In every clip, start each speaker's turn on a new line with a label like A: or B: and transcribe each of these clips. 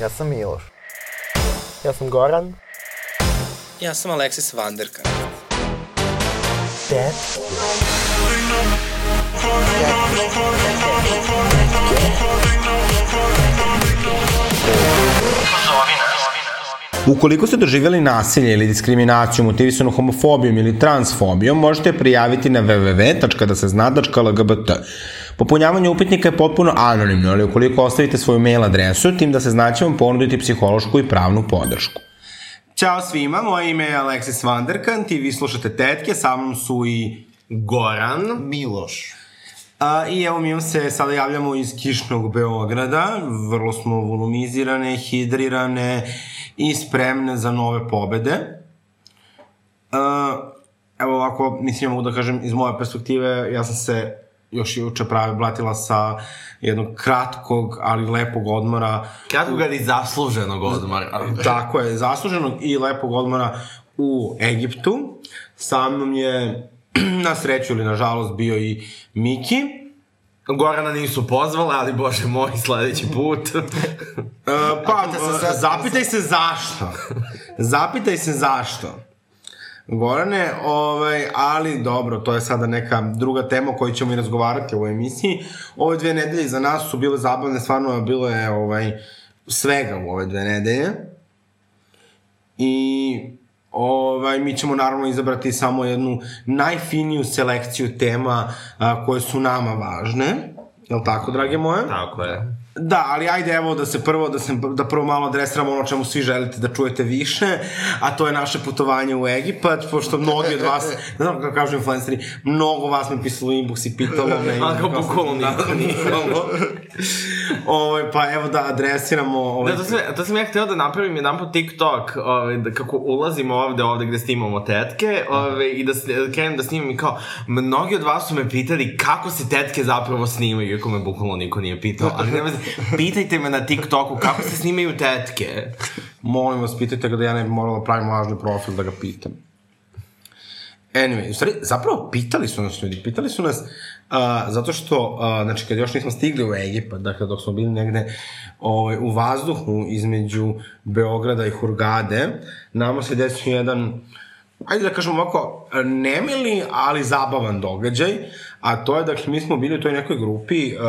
A: Ja sam Miloš. Ja sam Goran.
B: Ja sam Aleksis Vanderka.
A: Ted.
C: Ukoliko ste doživjeli nasilje ili diskriminaciju motivisanu homofobijom ili transfobijom, možete prijaviti na www.dasezna.lgbt. Popunjavanje upitnika je potpuno anonimno, ali ukoliko ostavite svoju mail adresu, tim da se znaće vam ponuditi psihološku i pravnu podršku. Ćao svima, moje ime je Aleksis Vanderkant i vi slušate Tetke, sa mnom su i Goran.
A: Miloš.
C: A, I evo mi vam se sada javljamo iz kišnog Beograda, vrlo smo volumizirane, hidrirane i spremne za nove pobede. A, evo ovako, mislim, mogu da kažem iz moje perspektive, ja sam se još juče pravi blatila sa jednog kratkog, ali lepog odmora.
B: Kratkog ali zasluženog odmora.
C: Tako je, zasluženog i lepog odmora u Egiptu. Sa mnom je, na sreću ili na žalost, bio i Miki.
B: Gorana nisu pozvale, ali bože moj, sledeći put.
C: E, pa, e, zapitaj se zašto. Zapitaj se zašto. Gorane, ovaj, ali dobro, to je sada neka druga tema o kojoj ćemo i razgovarati u ovoj emisiji. Ove dve nedelje za nas su bile zabavne, stvarno bilo je ovaj, svega u ove dve nedelje. I ovaj, mi ćemo naravno izabrati samo jednu najfiniju selekciju tema a, koje su nama važne. Je li tako, drage moje?
B: Tako je.
C: Da, ali ajde evo da se prvo, da, se, da prvo malo adresiramo ono čemu svi želite da čujete više, a to je naše putovanje u Egipat, pošto mnogi od vas, ne znam kako kažu influenceri, mnogo vas me pisalo inbox i pitalo me.
B: Ali kao bukvalno niko nije.
C: Ovaj, pa evo da adresiramo... Ovaj,
B: Da, to sam, to sam ja hteo da napravim jedan po TikTok, ovaj, da kako ulazimo ovde, ovde gde snimamo tetke, ovaj, i da, da krenem da snimam i kao, mnogi od vas su me pitali kako se tetke zapravo snimaju, iako me bukvalno niko nije pitao, ali nema, pitajte me na TikToku kako se snimaju tetke.
C: Molim vas, pitajte ga da ja ne bi morala da pravim lažni profil da ga pitam. Anyway, u stvari, zapravo pitali su nas ljudi, pitali su nas uh, zato što, uh, znači, kad još nismo stigli u Egipat, dakle, dok smo bili negde ovaj, u vazduhu između Beograda i Hurgade, nama se desio jedan, ajde da kažemo ovako, nemili, ali zabavan događaj, a to je, dakle, mi smo bili u toj nekoj grupi, uh,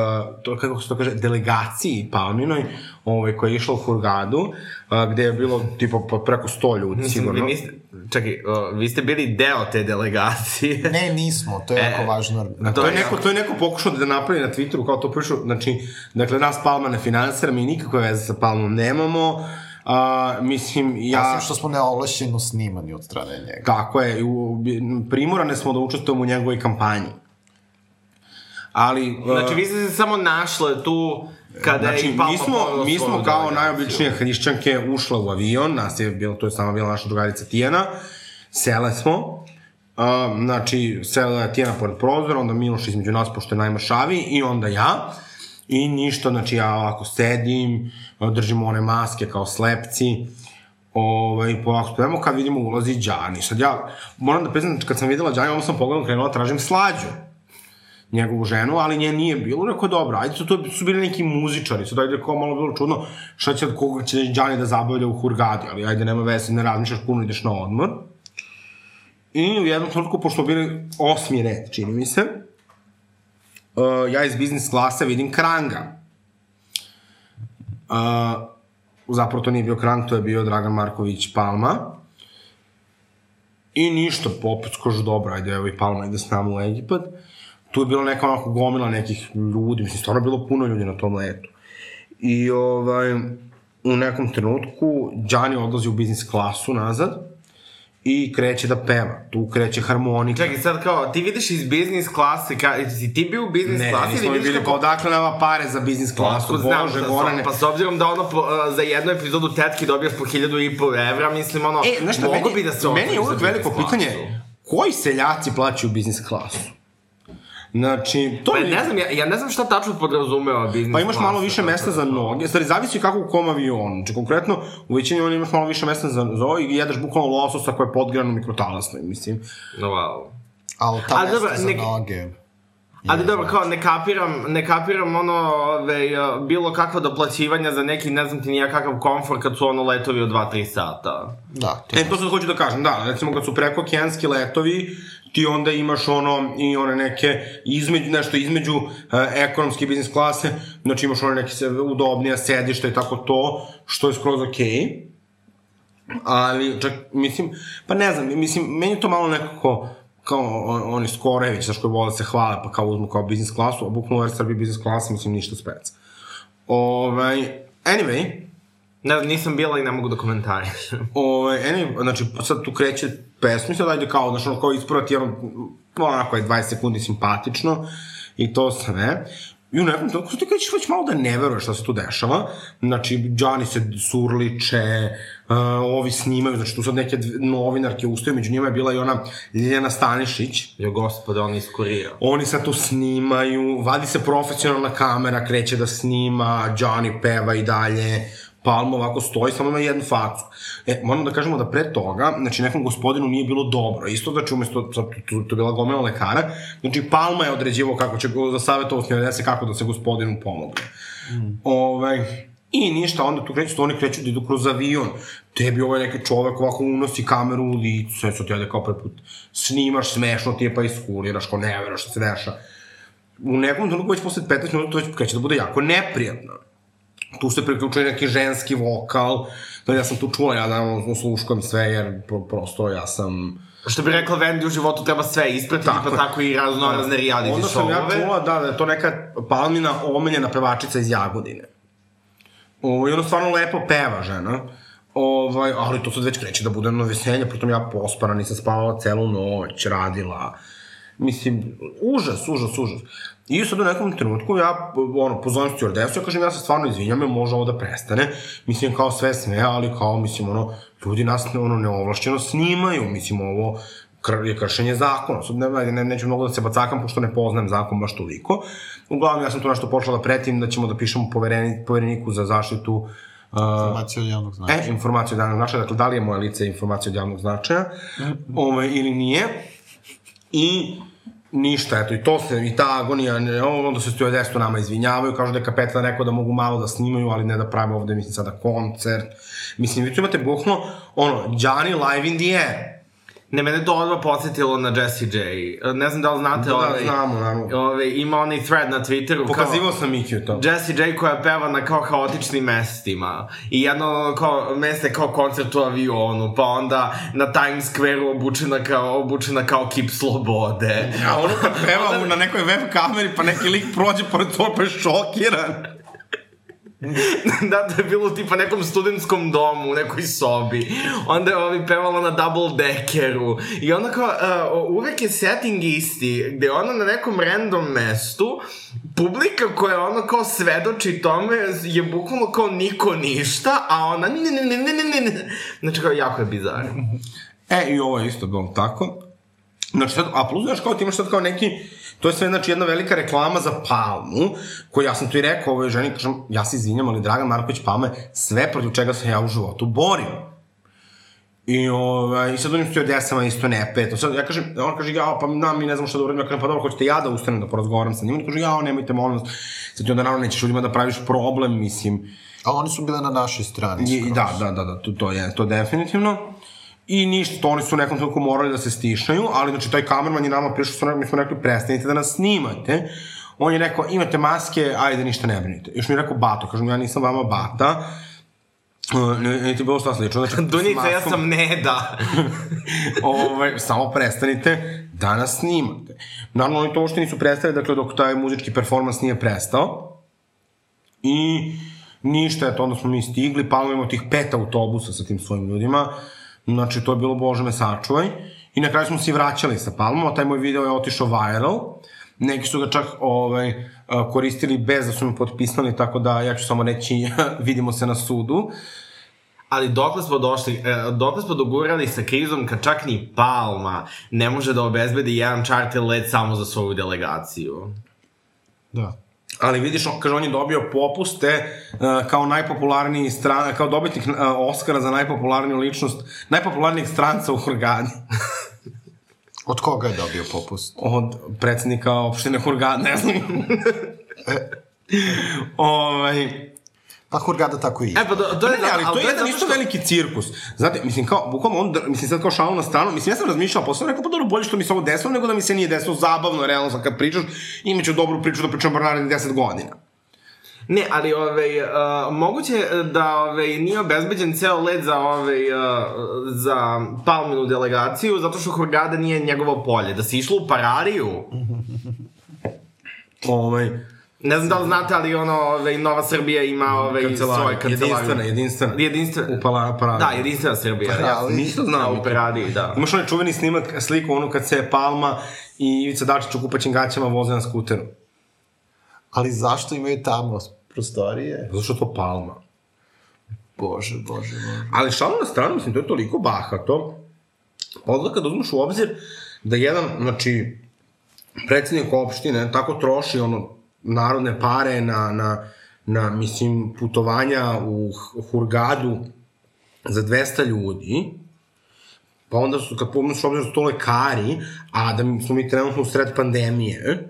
C: to, kako se to kaže, delegaciji Palminoj, ovaj, koja je išla u Hurgadu, uh, gde je bilo, tipo, preko 100 ljudi,
B: Vi
C: sigurno.
B: niste, čekaj, o, vi ste bili deo te delegacije.
A: Ne, nismo, to je jako važno.
C: A to, je neko, to je neko pokušao da napravi na Twitteru, kao to pišu, znači, dakle, nas Palma ne finansira, mi nikakve veze sa Palmom nemamo, a, mislim, ja...
A: Osim što smo neovlašćeno snimani od strane njega.
C: Tako je, u, primorane smo da učestvujemo u njegovoj kampanji. Ali...
B: Znači, vi ste se samo našle tu kada je
C: Znači,
B: i Papa
C: mi smo, mi smo kao
B: delegaciju.
C: najobičnije hrišćanke ušle u avion, nas je bilo, to je sama bila naša drugarica Tijana, sele smo, uh, znači, sela je Tijana pored prozora, onda Miloš između nas, pošto je najmašavi, i onda ja, i ništa, znači ja ovako sedim, držimo one maske kao slepci, ovaj, polako spremamo, kad vidimo ulazi Đani. Sad ja, moram da priznam, kad sam videla Đani, ovo sam pogledom krenula da tražim slađu njegovu ženu, ali nje nije bilo, rekao dobro, ajde su, to su bili neki muzičari, sad ajde kao malo bilo čudno, šta će, koga će Đani da zabavlja u Hurgadi, ali ajde nema veze, ne razmišljaš puno, ideš na odmor. I u jednom trenutku, pošto bili osmi red, čini mi se, uh, ja iz biznis klase vidim Kranga. Uh, zapravo to nije bio Krang, to je bio Dragan Marković Palma. I ništa, poput skožu dobro, ajde, evo i Palma ide s nama u Egipat. Tu je bilo neka onako gomila nekih ljudi, mislim, stvarno bilo puno ljudi na tom letu. I ovaj, u nekom trenutku Đani odlazi u biznis klasu nazad i kreće da peva. Tu kreće harmonika.
B: Čekaj, sad kao, ti vidiš iz biznis klase, ka, si ti bio u biznis
C: Ne,
B: klasi
C: nismo mi
B: vidiš
C: bili,
B: kako...
C: pa odakle nama pare za biznis klasu,
B: Otkud znam,
C: bože,
B: da,
C: Gorane.
B: Pa s obzirom da ono po, uh, za jednu epizodu tetki dobijaš po hiljadu i po evra, mislim ono,
C: E, znaš šta,
B: mogu
C: meni,
B: bi da se
C: meni je uvek veliko pitanje,
B: klasu.
C: koji seljaci plaćaju biznis klasu? Znači, to
B: Pa
C: je...
B: ne znam, ja, ja ne znam šta tačno podrazumeva biznis
C: Pa imaš
B: klasa,
C: malo više mesta
B: da
C: za
B: to-
C: noge, stvari zavisi kako u kom avionu. Znači, konkretno, u većini on imaš malo više mesta za, ovo i jedeš bukvalno lososa koje je podgrano mikrotalasno, mislim.
B: No, wow.
A: Ali ta
B: Ali
A: mesta
B: dobro,
A: za
B: nek-
A: noge...
B: Ali dobro, kao ne kapiram, ne kapiram ono, ove, bilo kakvo doplaćivanja za neki, ne znam ti nija kakav komfort kad su ono letovi od 2-3 sata.
A: Da,
C: E, to sad hoću da kažem, da, recimo kad su preko letovi, ti onda imaš ono i one neke između, nešto između uh, ekonomske biznis klase, znači imaš one neke udobnija sedišta i tako to, što je skroz okej. Okay. Ali, čak, mislim, pa ne znam, mislim, meni to malo nekako, kao on, oni Skorević, znaš koji vole da se hvale, pa kao uzmu kao biznis klasu, a bukvalno Air Srbije biznis klasa, mislim, ništa spec. Ovaj, anyway,
B: Ne nisam bila i ne mogu da komentarišem.
C: Ovaj, anyway, znači, sad tu kreće pesma i sad ajde kao, znaš, ono, kao isprati, ono, onako je 20 sekundi simpatično i to sve. I u nekom trenutku ti krećeš već malo da ne veruješ šta se tu dešava. Znači, Džani se surliče, uh, ovi snimaju, znači tu sad neke novinarke ustaju, među njima je bila i ona Ljeljana Stanišić.
B: Jo, gospode, on iskurirao.
C: Oni sad tu snimaju, vadi se profesionalna kamera, kreće da snima, Johnny peva i dalje, Palma ovako stoji, samo ima jednu facu. E, moram da kažemo da pre toga, znači nekom gospodinu nije bilo dobro. Isto, znači, umesto, sad, tu, tu bila gomela lekara, znači Palma je određivao kako će, za savjetovo snimedese kako da se gospodinu pomogne. Mm. Ovaj, I ništa, onda tu kreću, oni kreću da idu kroz avion. Tebi ovaj neki čovek ovako unosi kameru u licu, sve su ti ajde kao preput snimaš, smešno ti je pa iskuliraš, kao ne veraš šta se deša. U nekom trenutku već posle 15 minuta to već kreće da bude jako neprijatno tu se priključuje neki ženski vokal, da ja sam tu čula, ja da sluškam sve, jer pro, prosto ja sam...
B: Što bi rekla Wendy, u životu treba sve ispratiti, tako, pa tako i razno razne reality
C: Onda sam ja čula da, da je to neka palmina omiljena pevačica iz Jagodine. O, I ona stvarno lepo peva žena. Ovaj, ali to sad već kreće da bude na veselje, pritom ja pospana, nisam spavala celu noć, radila. Mislim, užas, užas, užas. I sad u nekom trenutku ja, ono, pozovem stewardessu, ja kažem, ja se stvarno izvinjam, može ovo da prestane. Mislim, kao sve sve, ali kao, mislim, ono, ljudi nas, ono, neovlašćeno snimaju, mislim, ovo, kr je kršenje zakona. Sad ne, ne, neću mnogo da se bacakam, pošto ne poznajem zakon baš toliko. Uglavnom, ja sam tu nešto počela da pretim, da ćemo da pišemo povereni, povereniku za zaštitu
A: Uh, informacija od javnog značaja.
C: E, informacija od javnog značaja, dakle, da li je moje lice informacija od javnog značaja, mm -hmm. ove, ili nije. I ništa, eto, i to se, i ta agonija, ne, onda se stoje desto nama izvinjavaju, kažu da je kapetan rekao da mogu malo da snimaju, ali ne da prave ovde, mislim, sada koncert. Mislim, vi tu imate bukvalno, ono, Johnny live in the air.
B: Ne, mene to odmah podsjetilo na Jessie J. Ne znam da li znate
C: da,
B: ovaj...
C: Znamo, naravno.
B: Ovaj, ima onaj thread na Twitteru.
C: Pokazivao kao, sam Mikiju to.
B: Jessie J koja peva na kao haotičnim mestima. I jedno kao, meste kao koncert u avionu, pa onda na Times Square obučena kao, obučena kao kip slobode.
C: Ja, ono kad peva onda... na nekoj web kameri, pa neki lik prođe pored toga pa je šokiran.
B: da, to je bilo tipa nekom studentskom domu, u nekoj sobi. Onda je ovi pevala na double deckeru. I onda kao, uh, uvek je setting isti, gde ona na nekom random mestu, publika koja ono kao svedoči tome je bukvalno kao niko ništa, a ona ne, ne, ne, ne, ne, ne. Znači kao jako je bizarno.
C: E, i ovo je isto bilo tako. Znači, sad, a plus, znaš, kao ti imaš sad kao neki, to je sve, znači, jedna velika reklama za Palmu, koju ja sam tu i rekao ovoj ženi, kažem, ja se izvinjam, ali Dragan Marković Palma je sve protiv čega se ja u životu borim. I, ovaj, i sad stoji desama isto ne peto. Sad ja kažem, on kaže, ja, pa nam mi ne znam šta da uradim, ja kažem, pa dobro, hoćete ja da ustanem da porazgovaram sa njim. On kaže, ja, nemojte, molim vas. Sad ti onda naravno nećeš ljudima da praviš problem, mislim.
A: A oni su bile na našoj strani.
C: I, da, da, da, da, to, to je, to definitivno. I ništa, to oni su nekom trenutku morali da se stišaju, ali znači taj kamerman je nama prišao, su, mi smo rekli, prestanite da nas snimate. On je rekao, imate maske, ajde, ništa ne brinite. Još mi je rekao, bato, kažem, ja nisam vama bata, ne, ne ti bilo šta slično. Znači,
B: Dunica, ja sam Neda.
C: ovaj, samo prestanite da nas snimate. Naravno, oni to uopšte nisu prestali, dakle, dok taj muzički performans nije prestao. I ništa, eto, onda smo mi stigli, pa imamo tih pet autobusa sa tim svojim ljudima. Znači, to je bilo Bože me sačuvaj. I na kraju smo se vraćali sa Palmom, a taj moj video je otišao viral. Neki su ga čak ovaj, koristili bez da su mi potpisali, tako da ja ću samo reći vidimo se na sudu.
B: Ali dokle smo došli, e, dokle smo dogurali sa krizom kad čak ni Palma ne može da obezbedi jedan charter let samo za svoju delegaciju.
A: Da.
C: Ali vidiš, kaže, on je dobio popuste uh, kao najpopularniji stran, kao dobitnik uh, Oscara za najpopularniju ličnost, najpopularnijeg stranca u Hurgadi.
A: Od koga je dobio popust?
C: Od predsednika opštine Hurgada, ne znam. ovaj,
A: Pa Hurgada tako i je.
B: E, pa do, to
C: Ne, ne, ali to je jedan isto veliki cirkus. Znate, mislim, kao, bukvalno on, mislim, sad kao šalu na stranu, mislim, ja sam razmišljao, posle rekao, pa dobro, bolje što mi se ovo desilo, nego da mi se nije desilo zabavno, realno, sad kad pričaš, imaću dobru priču da pričam bar narednih 10 godina.
B: Ne, ali ovaj, uh, moguće da ovaj, nije obezbeđen ceo let za, ovaj, uh, za Palminu delegaciju, zato što Hurgada nije njegovo polje. Da se išlo u Parariju,
C: Ovaj,
B: ne znam da li znate, ali ono, ovaj, Nova Srbija ima ovaj, svoje kancelarije.
C: Jedinstvena, jedinstvena.
B: Jedinstvena.
C: U pala, paradu.
B: Da, jedinstvena Srbija.
A: Pa,
B: ja
A: ali-
C: Nisam znao.
B: Da, u Paradiji, da.
C: Imaš onaj čuveni snimak, sliku ono kad se Palma i Ivica Dačić u kupaćim gaćama voze na skuteru.
A: Ali zašto imaju tamo prostorije?
C: Zato što je to Palma.
A: Bože, bože, bože.
C: Ali šalu na stranu, mislim, to je toliko bahato. Pa onda kad uzmeš u obzir da jedan, znači, predsednik opštine tako troši ono narodne pare na, na, na mislim, putovanja u Hurgadu za 200 ljudi, pa onda su, kad pomeš u obzir da su to lekari, a da smo mi trenutno u sred pandemije,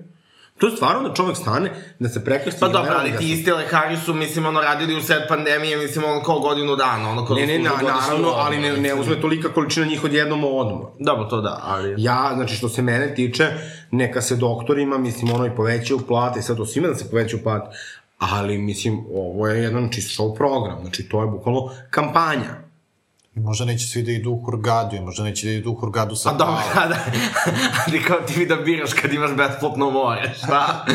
C: to je stvarno da čovek stane, da se prekrsti...
B: Pa dobro, ali
C: radi
B: ti isti lekari su, mislim, ono, radili u sred pandemije, mislim, ono, kao godinu dana, ono, kao
C: Ne, ne,
B: da
C: na, naravno,
B: odmor,
C: ali ne, ne uzme tolika količina njih odjednom odmor.
B: Dobro, to da, ali...
C: Ja, znači, što se mene tiče, neka se doktorima, mislim, ono i povećaju plate, i sad to svima da se povećaju plate, ali, mislim, ovo je jedan čist show program, znači, to je bukvalno kampanja.
A: I možda neće svi da idu u Hurgadu, i možda neće da idu u Hurgadu sa
B: A dobro,
A: Palom.
B: da, ali kao ti vi da biraš kad imaš besplatno more, šta?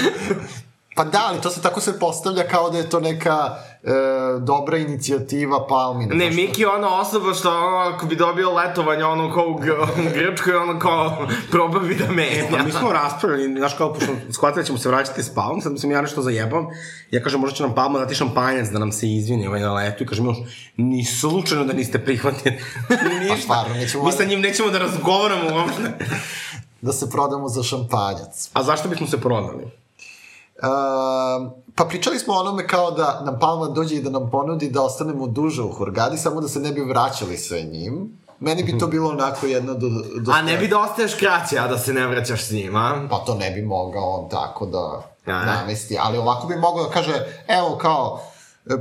A: Pa da, ali to se tako se postavlja kao da je to neka e, dobra inicijativa Palmina.
B: Ne? Miki je ona osoba što ono, ako bi dobio letovanje ono kao u, Gr u Grčkoj, ono kao proba bi da
C: Pa
B: menja.
C: mi smo raspravili, znaš kao, pošto shvatili da ćemo se vraćati s Palom, sad sam ja nešto zajebam, ja kažem, možda će nam Palma dati šampanjac da nam se izvini ovaj na letu i kažem, još, ni slučajno da niste prihvatili. Ništa.
A: stvarno, nećemo
C: Mi sa njim nećemo da razgovaramo uopšte.
A: Da se prodamo za šampanjac.
C: A zašto bismo se prodali?
A: Uh, pa pričali smo o onome kao da nam Palma dođe i da nam ponudi da ostanemo duže u Hurgadi, samo da se ne bi vraćali sa njim. Meni bi to bilo onako jedno do... do
B: A ne bi da ostaješ kraće, a da se ne vraćaš s njima.
A: Pa to ne bi mogao on tako da namesti, ali ovako bi mogao da kaže, evo kao,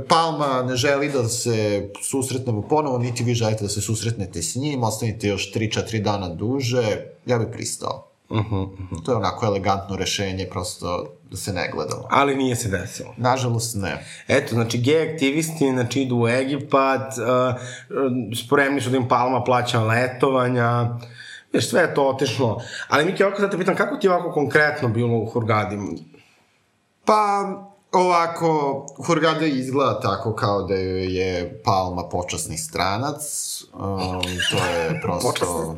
A: Palma ne želi da se susretnemo ponovo, niti vi želite da se susretnete s njim, ostanite još 3-4 dana duže, ja bih pristao. Uh
C: Mhm,
A: -huh. To je onako elegantno rešenje, prosto da se ne gledamo.
C: Ali nije se desilo.
A: Nažalost ne.
C: Eto, znači, gej aktivisti, znači, idu u Egipat, uh, spremni su da im Palma plaća letovanja, Znaš, sve je to otišlo. Ali, Miki, ovako sad te pitam, kako ti je ovako konkretno bilo u Hurgadi?
A: Pa, ovako, Hurgada izgleda tako kao da je Palma počasni stranac, um, to je prosto...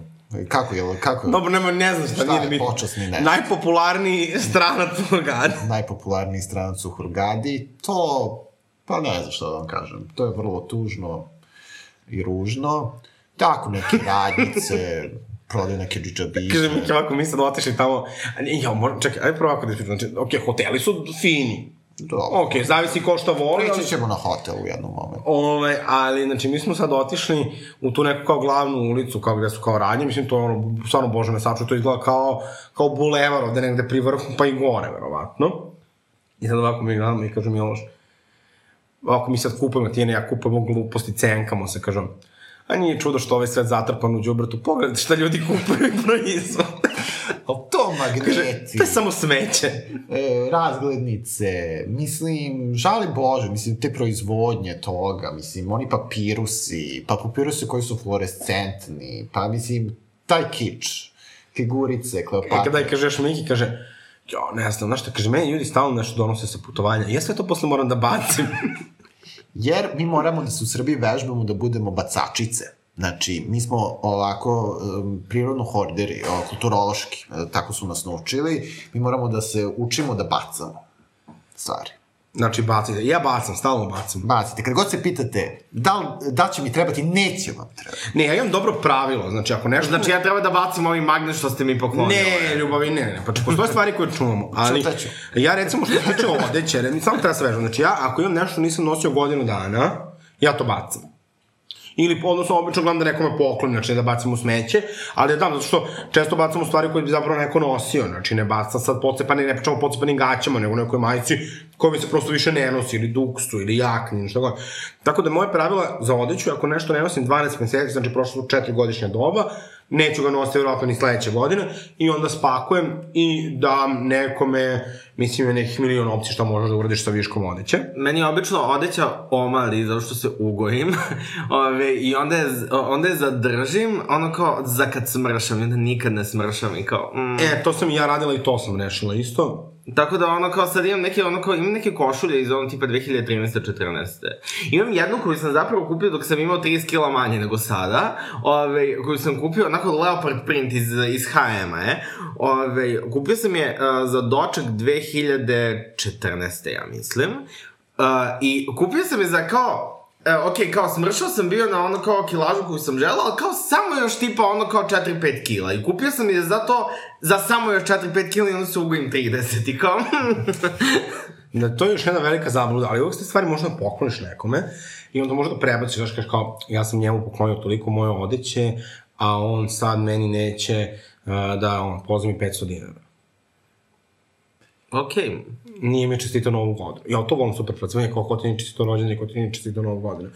A: Kako je, kako je?
C: Dobro, nema, ne znam šta,
A: Šta
C: nije
A: je
C: da mi...
A: počasni nešto?
C: Najpopularniji stranac u Hurgadi.
A: najpopularniji stranac u Hurgadi, to, pa ne znam što da vam kažem, to je vrlo tužno i ružno. Tako, neke radnice, prodaju neke džidžabiše.
C: Kaže Miki, ovako, mi sad otišli tamo, ja, moram, čekaj, ajde prvo ovako da ispričam, znači, ok, hoteli su fini,
A: Dobro.
C: ok, zavisi ko šta voli.
A: Prići ćemo na hotel u jednom momentu.
C: Ove, ali, znači, mi smo sad otišli u tu neku kao glavnu ulicu, kao gde su kao radnje, mislim, to je ono, stvarno, bože me saču, to izgleda kao, kao bulevar ovde negde pri vrhu, pa i gore, verovatno. I sad ovako mi gledamo i kažem, Miloš, ovako mi sad kupujemo, ti i ja kupujemo gluposti, cenkamo se, kažem, a nije čudo što ovaj svet zatrpan u džubretu, pogledajte šta ljudi kupuju i proizvode.
A: Ali to
C: Kaže,
A: magneti,
C: to je samo smeće.
A: e, razglednice, mislim, žali Bože, mislim, te proizvodnje toga, mislim, oni papirusi, pa papirusi koji su fluorescentni, pa mislim, taj kič, figurice,
C: E,
A: Kleopatra.
C: kada je kažeš Miki, kaže, jo, ne znam, znaš šta, kaže, meni ljudi stalno nešto donose sa putovanja, ja sve to posle moram da bacim.
A: Jer mi moramo da se u Srbiji vežbamo da budemo bacačice. Znači, mi smo ovako um, prirodno horderi, o, kulturološki, e, tako su nas naučili, mi moramo da se učimo da bacamo stvari.
C: Znači, bacite. Ja bacam, stalno bacam.
A: Bacite. Kad god se pitate da, li, da će mi trebati, neće vam trebati.
C: Ne, ja imam dobro pravilo, znači ako nešto...
B: Znači ja treba da bacim ovaj magnet što ste mi poklonili.
C: Ne, ljubavi, ne, ne, pa če, postoje stvari koje čuvamo, ali
A: Šta ću?
C: ja recimo što se tiče odeće, samo treba se vežem, znači ja ako imam nešto nisam nosio godinu dana, ja to bacam. Ili, odnosno, obično gledam da nekome poklonim, znači da bacim u smeće, ali da zato što često bacam u stvari koje bi zapravo neko nosio, znači ne bacam sad pocepani, ne pričamo pocepanim gaćama, nego nekoj majici koja bi se prosto više ne nosi, ili duksu, ili jakni, ili šta god. Tako da moje pravila za odeću, ako nešto ne nosim 12 meseci, znači prošlo su 4 godišnja doba, neću ga nositi vjerojatno ni sledeće godine i onda spakujem i dam nekome, mislim je nekih milion opcija šta možeš da uradiš sa viškom odeće.
B: Meni je obično odeća omali, zato što se ugojim. Ove, I onda je, onda je zadržim, ono kao za kad smršam, i onda nikad ne smršam i kao... Mm.
C: E, to sam i ja radila i to sam rešila isto.
B: Tako da ono kao sad imam neke, ono kao, imam neke košulje iz ono tipa 2013-14. Imam jednu koju sam zapravo kupio dok sam imao 30 kila manje nego sada, ove, koju sam kupio onako leopard print iz, iz H&M-a, e. Ove, kupio sam je uh, za doček 2014. ja mislim. Uh, I kupio sam je za kao E, ok, kao smršao sam bio na ono kao kilažu koju sam želao, ali kao samo još tipa ono kao 4-5 kila. I kupio sam je za to, za samo još 4-5 kila i onda se ugojim 30 i kao...
C: da, to je još jedna velika zabluda, ali uvijek ste stvari možda pokloniš nekome i onda možda prebaciš, znaš, kažeš kao, ja sam njemu poklonio toliko moje odeće, a on sad meni neće uh, da on pozami 500 dinara.
B: Okay.
C: Nije mi čestito novu godinu. Ja to volim super predstavljanje kao ko ti nije čestito rođenje, ko ti nije čestito novu godinu.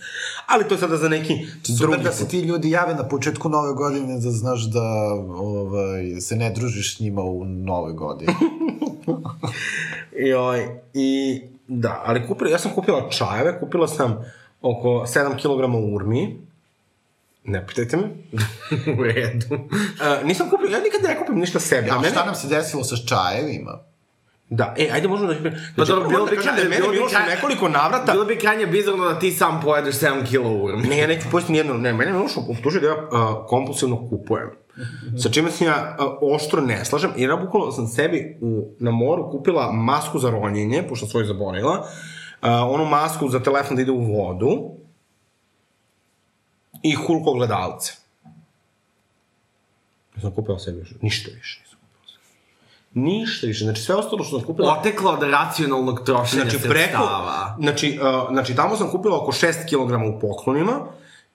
C: Ali to je sada za neki
A: super
C: drugi
A: Super da se ti ljudi jave na početku nove godine da znaš da ovaj, se ne družiš s njima u nove godine.
C: I, ovaj, I da, ali kupila, ja sam kupila čajeve, kupila sam oko 7 kg urmi, Ne pitajte me.
B: u redu.
C: Uh, nisam kupio, ja nikad ne kupim ništa sebi.
A: A, a šta nam se desilo sa čajevima?
C: Da, e, ajde možemo da... Znači,
B: pa dobro, bilo bi,
C: da je meni bilo kraj... nekoliko navrata...
B: Bilo bi krajnje bizarno da ti sam pojedeš 7 kilo urmi.
C: Ne, ja neću pojesti nijedno, ne, mene Miloš optužio da ja uh, kompulsivno kupujem. Sa čime se ja uh, oštro ne slažem, jer ja bukvalno sam sebi u, na moru kupila masku za ronjenje, pošto svoju zaboravila, uh, onu masku za telefon da ide u vodu i hulko gledalce. Ja sam kupila sebi još, ništa više. Ništa više. Znači, sve ostalo što sam kupila...
B: Otekla od racionalnog trošenja
C: znači, preko, Znači, uh, znači, tamo sam kupila oko 6 kg u poklonima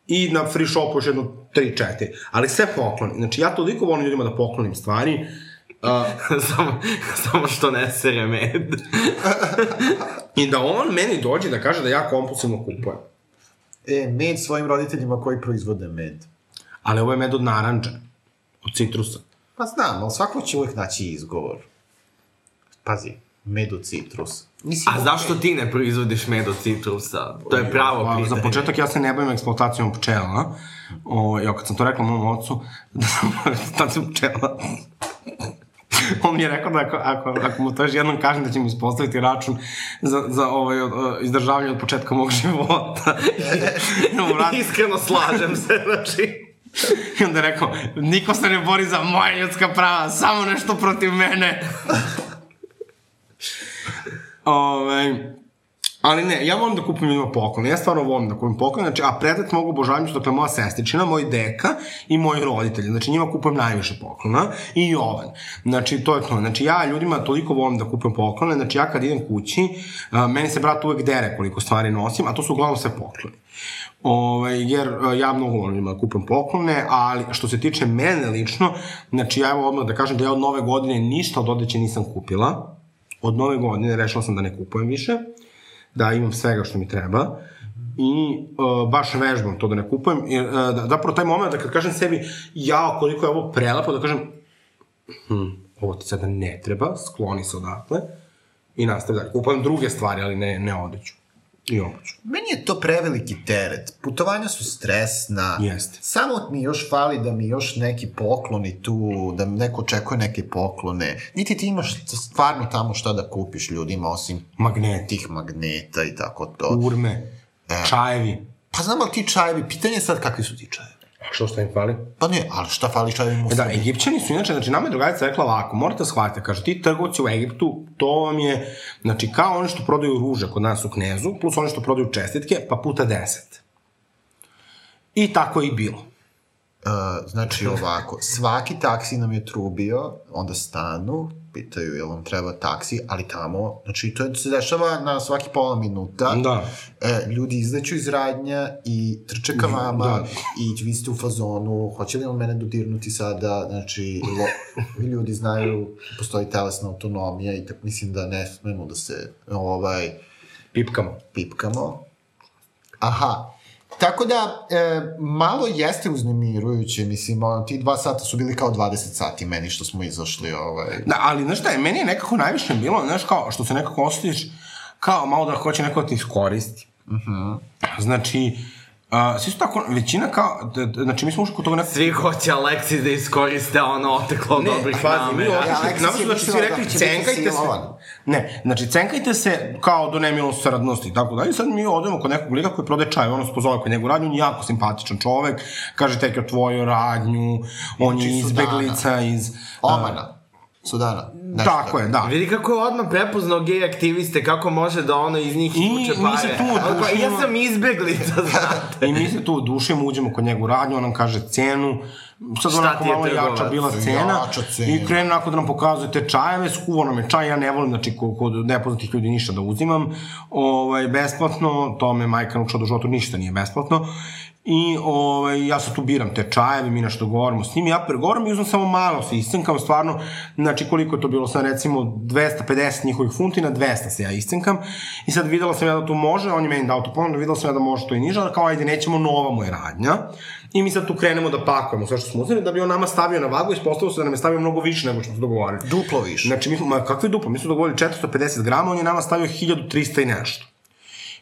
C: i na free shopu još jedno 3-4. Ali sve pokloni. Znači, ja toliko volim ljudima da poklonim stvari.
B: Uh, samo, samo što ne sere med.
C: I da on meni dođe da kaže da ja kompulsivno kupujem.
A: E, med svojim roditeljima koji proizvode med.
C: Ali ovo je med od naranđa. Od citrusa.
A: Pa znam, ali svako će uvek naći izgovor. Pazi, med od citrus.
B: Mislim, A zašto ti ne proizvodiš med od citrusa? To je pravo
C: pa, pitanje. Za početak ja se ne bavim eksploatacijom pčela. O, ja kad sam to rekla mom ocu, da sam eksploatacijom pčela, on mi je rekao da ako, ako, ako mu to još jednom kažem da će mi ispostaviti račun za, za ovaj, uh, izdržavanje od početka mog života.
B: Iskreno slažem se, znači...
C: I onda je rekao, niko se ne bori za moje ljudska prava, samo nešto protiv mene. Ove, ali ne, ja volim da kupim ljudima poklone, ja stvarno volim da kupim poklone, znači, a predat mogu obožavati dakle, moja sestričina, moj deka i moji roditelji, znači njima kupujem najviše poklona i Jovan. Znači, to je to. Znači, ja ljudima toliko volim da kupim poklone, znači, ja kad idem kući, meni se brat uvek dere koliko stvari nosim, a to su uglavnom sve pokloni. Ovaj, jer e, ja mnogo volim da kupam poklone, ali što se tiče mene lično, znači ja evo odmah da kažem da ja od nove godine ništa od odeće nisam kupila. Od nove godine rešila sam da ne kupujem više, da imam svega što mi treba i uh, baš vežbam to da ne kupujem. Jer, uh, da, zapravo taj moment da kad kažem sebi, ja koliko je ovo prelepo, da kažem, hm, ovo ti sada ne treba, skloni se odatle i nastavi dalje. Kupujem druge stvari, ali ne, ne odeću. I obuću.
A: Meni je to preveliki teret. Putovanja su stresna.
C: Jeste.
A: Samo mi još fali da mi još neki pokloni tu, da mi neko očekuje neke poklone. Niti ti imaš stvarno tamo šta da kupiš ljudima, osim
C: Magnet.
A: tih magneta i tako to.
C: Urme, e. čajevi.
A: Pa znam, ali ti čajevi, pitanje je sad kakvi su ti čajevi.
C: A što šta im fali?
A: Pa ne, ali šta fali čajevima u
C: e Da, Egipćani su inače, znači nama je drugarica rekla ovako, morate shvatiti, kaže, ti trgovci u Egiptu, to vam je, znači kao oni što prodaju ruže kod nas u Knezu, plus oni što prodaju čestitke, pa puta deset. I tako je i bilo.
A: Uh, znači ovako, svaki taksi nam je trubio, onda stanu, pitaju jel vam treba taksi, ali tamo, znači to se dešava na svaki pola minuta.
C: Da.
A: E, ljudi izleću iz radnja i trče ka vama
C: Da.
A: i vi ste u fazonu, hoće li on mene dodirnuti sada, znači, lo, ljudi znaju, postoji telesna autonomija i tako mislim da ne smemo da se, ovaj,
C: Pipkamo.
A: pipkamo. Aha, Tako da, e, malo jeste uznemirujuće, mislim, ono, ti dva sata su bili kao 20 sati meni što smo izašli, ovaj...
C: Da, ali znaš šta je, meni je nekako najviše bilo, znaš kao, što se nekako osjetiš kao malo da hoće neko da te iskoristi. Uh -huh. Znači, a, svi su tako, većina kao, d, d, znači mi smo ušli kod toga nekako...
B: Svi hoće Alexis da iskoriste ono oteklo
C: Ne,
B: dobrih
C: pazi, mi
B: namera.
C: otišli,
A: Aleksis
C: nama su znači svi
A: da
C: rekli, cenkajte se.
A: silovan.
C: Ne, znači, cenkajte se kao do nemilosrdnosti i tako dalje. I sad mi odemo kod nekog lika koji prodaje čaj, ono se pozove kod njegu radnju, on je jako simpatičan čovek, kaže tek o tvoju radnju, on je
A: Znači,
C: izbeglica iz...
A: Omana. Sudana. Nešto
C: Tako je, da.
B: Vidi kako je odmah prepoznao gej aktiviste, kako može da ono iz njih
C: I mi
B: pare.
C: se tu odušimo.
B: Ja sam izbeglica, znate.
C: I mi se tu odušimo, uđemo kod njegu radnju, on nam kaže cenu, sad
B: Šta
C: onako
B: ti je
C: malo jača
B: trgovac?
C: bila cena,
A: Jača cena.
C: i krenu onako da nam pokazuje te čajeve, skuvo nam je čaj, ja ne volim, znači, kod, kod nepoznatih ljudi ništa da uzimam, ovaj, besplatno, to me majka naučila da u životu ništa nije besplatno, I ovaj, ja sad tu biram te čajeve, mi nešto govorimo s njim, ja pregovorim i uzmem samo malo se iscenkam, stvarno, znači koliko je to bilo sad recimo 250 njihovih funti na 200 se ja iscenkam i sad videla sam ja da tu može, on je meni dao tu ponudu, videla sam ja da može to i niže, ali kao ajde nećemo, nova mu je radnja. I mi sad tu krenemo da pakujemo sve što smo uzeli, da bi on nama stavio na vagu i ispostavilo se da nam je stavio mnogo više nego što smo dogovorili.
A: Duplo više.
C: Znači, mi ma kakvi duplo, mi smo dogovorili 450 grama, on je nama stavio 1300 i nešto.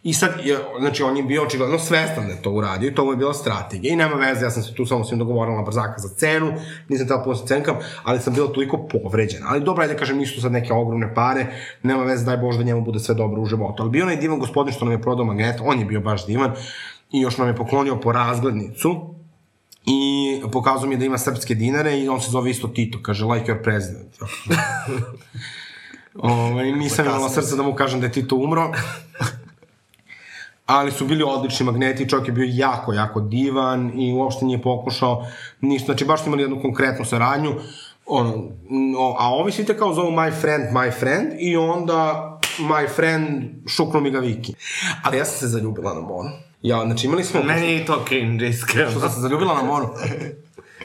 C: I sad, znači, on je bio očigledno svestan da je to uradio i to mu je bila strategija. I nema veze, ja sam se tu samo svim dogovorila na brzaka za cenu, nisam tela puno se cenkam, ali sam bila toliko povređena. Ali dobro, ajde da kažem, nisu sad neke ogromne pare, nema veze, daj Bože da njemu bude sve dobro u životu. Ali bio onaj divan gospodin što nam je prodao magnet, on je bio baš divan i još nam je poklonio po razglednicu, i pokazao mi je da ima srpske dinare i on se zove isto Tito, kaže like your president. Ove, nisam imala srca da mu kažem da je Tito umro. Ali su bili odlični magneti, čovjek je bio jako, jako divan i uopšte nije pokušao ništa. Znači, baš smo imali jednu konkretnu saradnju. Ono, no, a ovi svi te kao zovu my friend, my friend i onda my friend šuknu mi ga Viki. Ali ja sam se zaljubila na moru. Ja, znači imali smo...
B: Meni je i to cringe, iskreno.
C: Što sam se zaljubila na moru?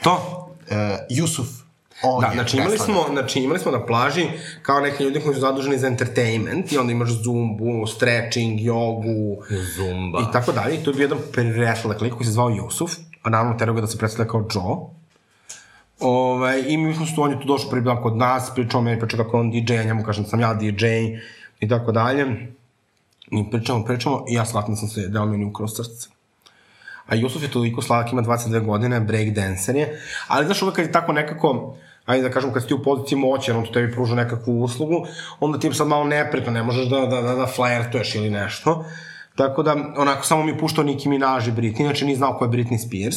C: To?
A: E, Jusuf. On
C: Da, znači imali smo, znači imali smo na plaži kao neki ljudi koji su zaduženi za entertainment i onda imaš zumbu, stretching, jogu
B: Zumba.
C: i tako dalje. I tu je bio jedan presladak lik koji se zvao Jusuf, a naravno terao ga da se predstavlja kao Joe. Ove, I mi smo tu, on je tu došao prvi dan kod nas, pričao meni, pričao kako on DJ, ja njemu kažem da sam ja DJ i tako dalje. I pričamo, pričamo i ja shvatim da sam se da on meni ukrao srce. A Jusuf je toliko sladak, ima 22 godine, breakdancer je, ali znaš uvek kad je tako nekako, ajde da kažem, kad si ti u poziciji moći, jer on tu tebi pruža nekakvu uslugu, onda ti je sad malo nepretno, ne možeš da, da, da, da flertuješ ili nešto. Tako da, onako, samo mi je puštao Nicki Minaj i Britney, znači nije znao ko je Britney Spears.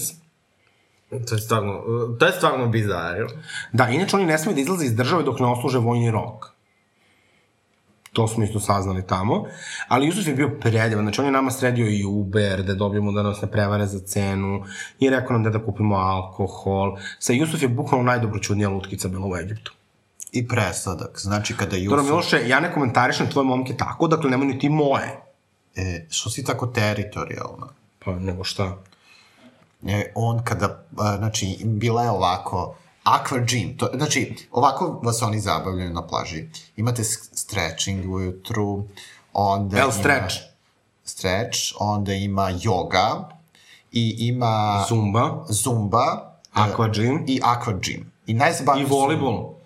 B: To je stvarno, to je stvarno bizarno.
C: Da, inače oni ne smiju da izlaze iz države dok ne osluže vojni rok. To smo isto saznali tamo. Ali Jusuf je bio predivan, znači on je nama sredio i Uber, da dobijemo da nas ne prevare za cenu, i rekao nam da da kupimo alkohol. Sa Jusuf je bukvalno najdobroćudnija lutkica bila u Egiptu.
A: I presladak. Znači, kada
C: Dobro,
A: Jusuf...
C: Miloše, ja ne komentarišem tvoje momke tako, dakle nemoj ni ti moje.
A: E, što si tako teritorijalna?
C: Pa, nego šta?
A: E, on kada, a, znači, bila je ovako, aqua gym, to, znači, ovako vas oni zabavljaju na plaži. Imate stretching ujutru, onda
C: El
A: ima...
C: stretch.
A: Stretch, onda ima yoga, i ima...
C: Zumba,
A: Zumba. e,
C: aqua gym
A: I aqua gym. I
C: i
A: najzabavnije su-.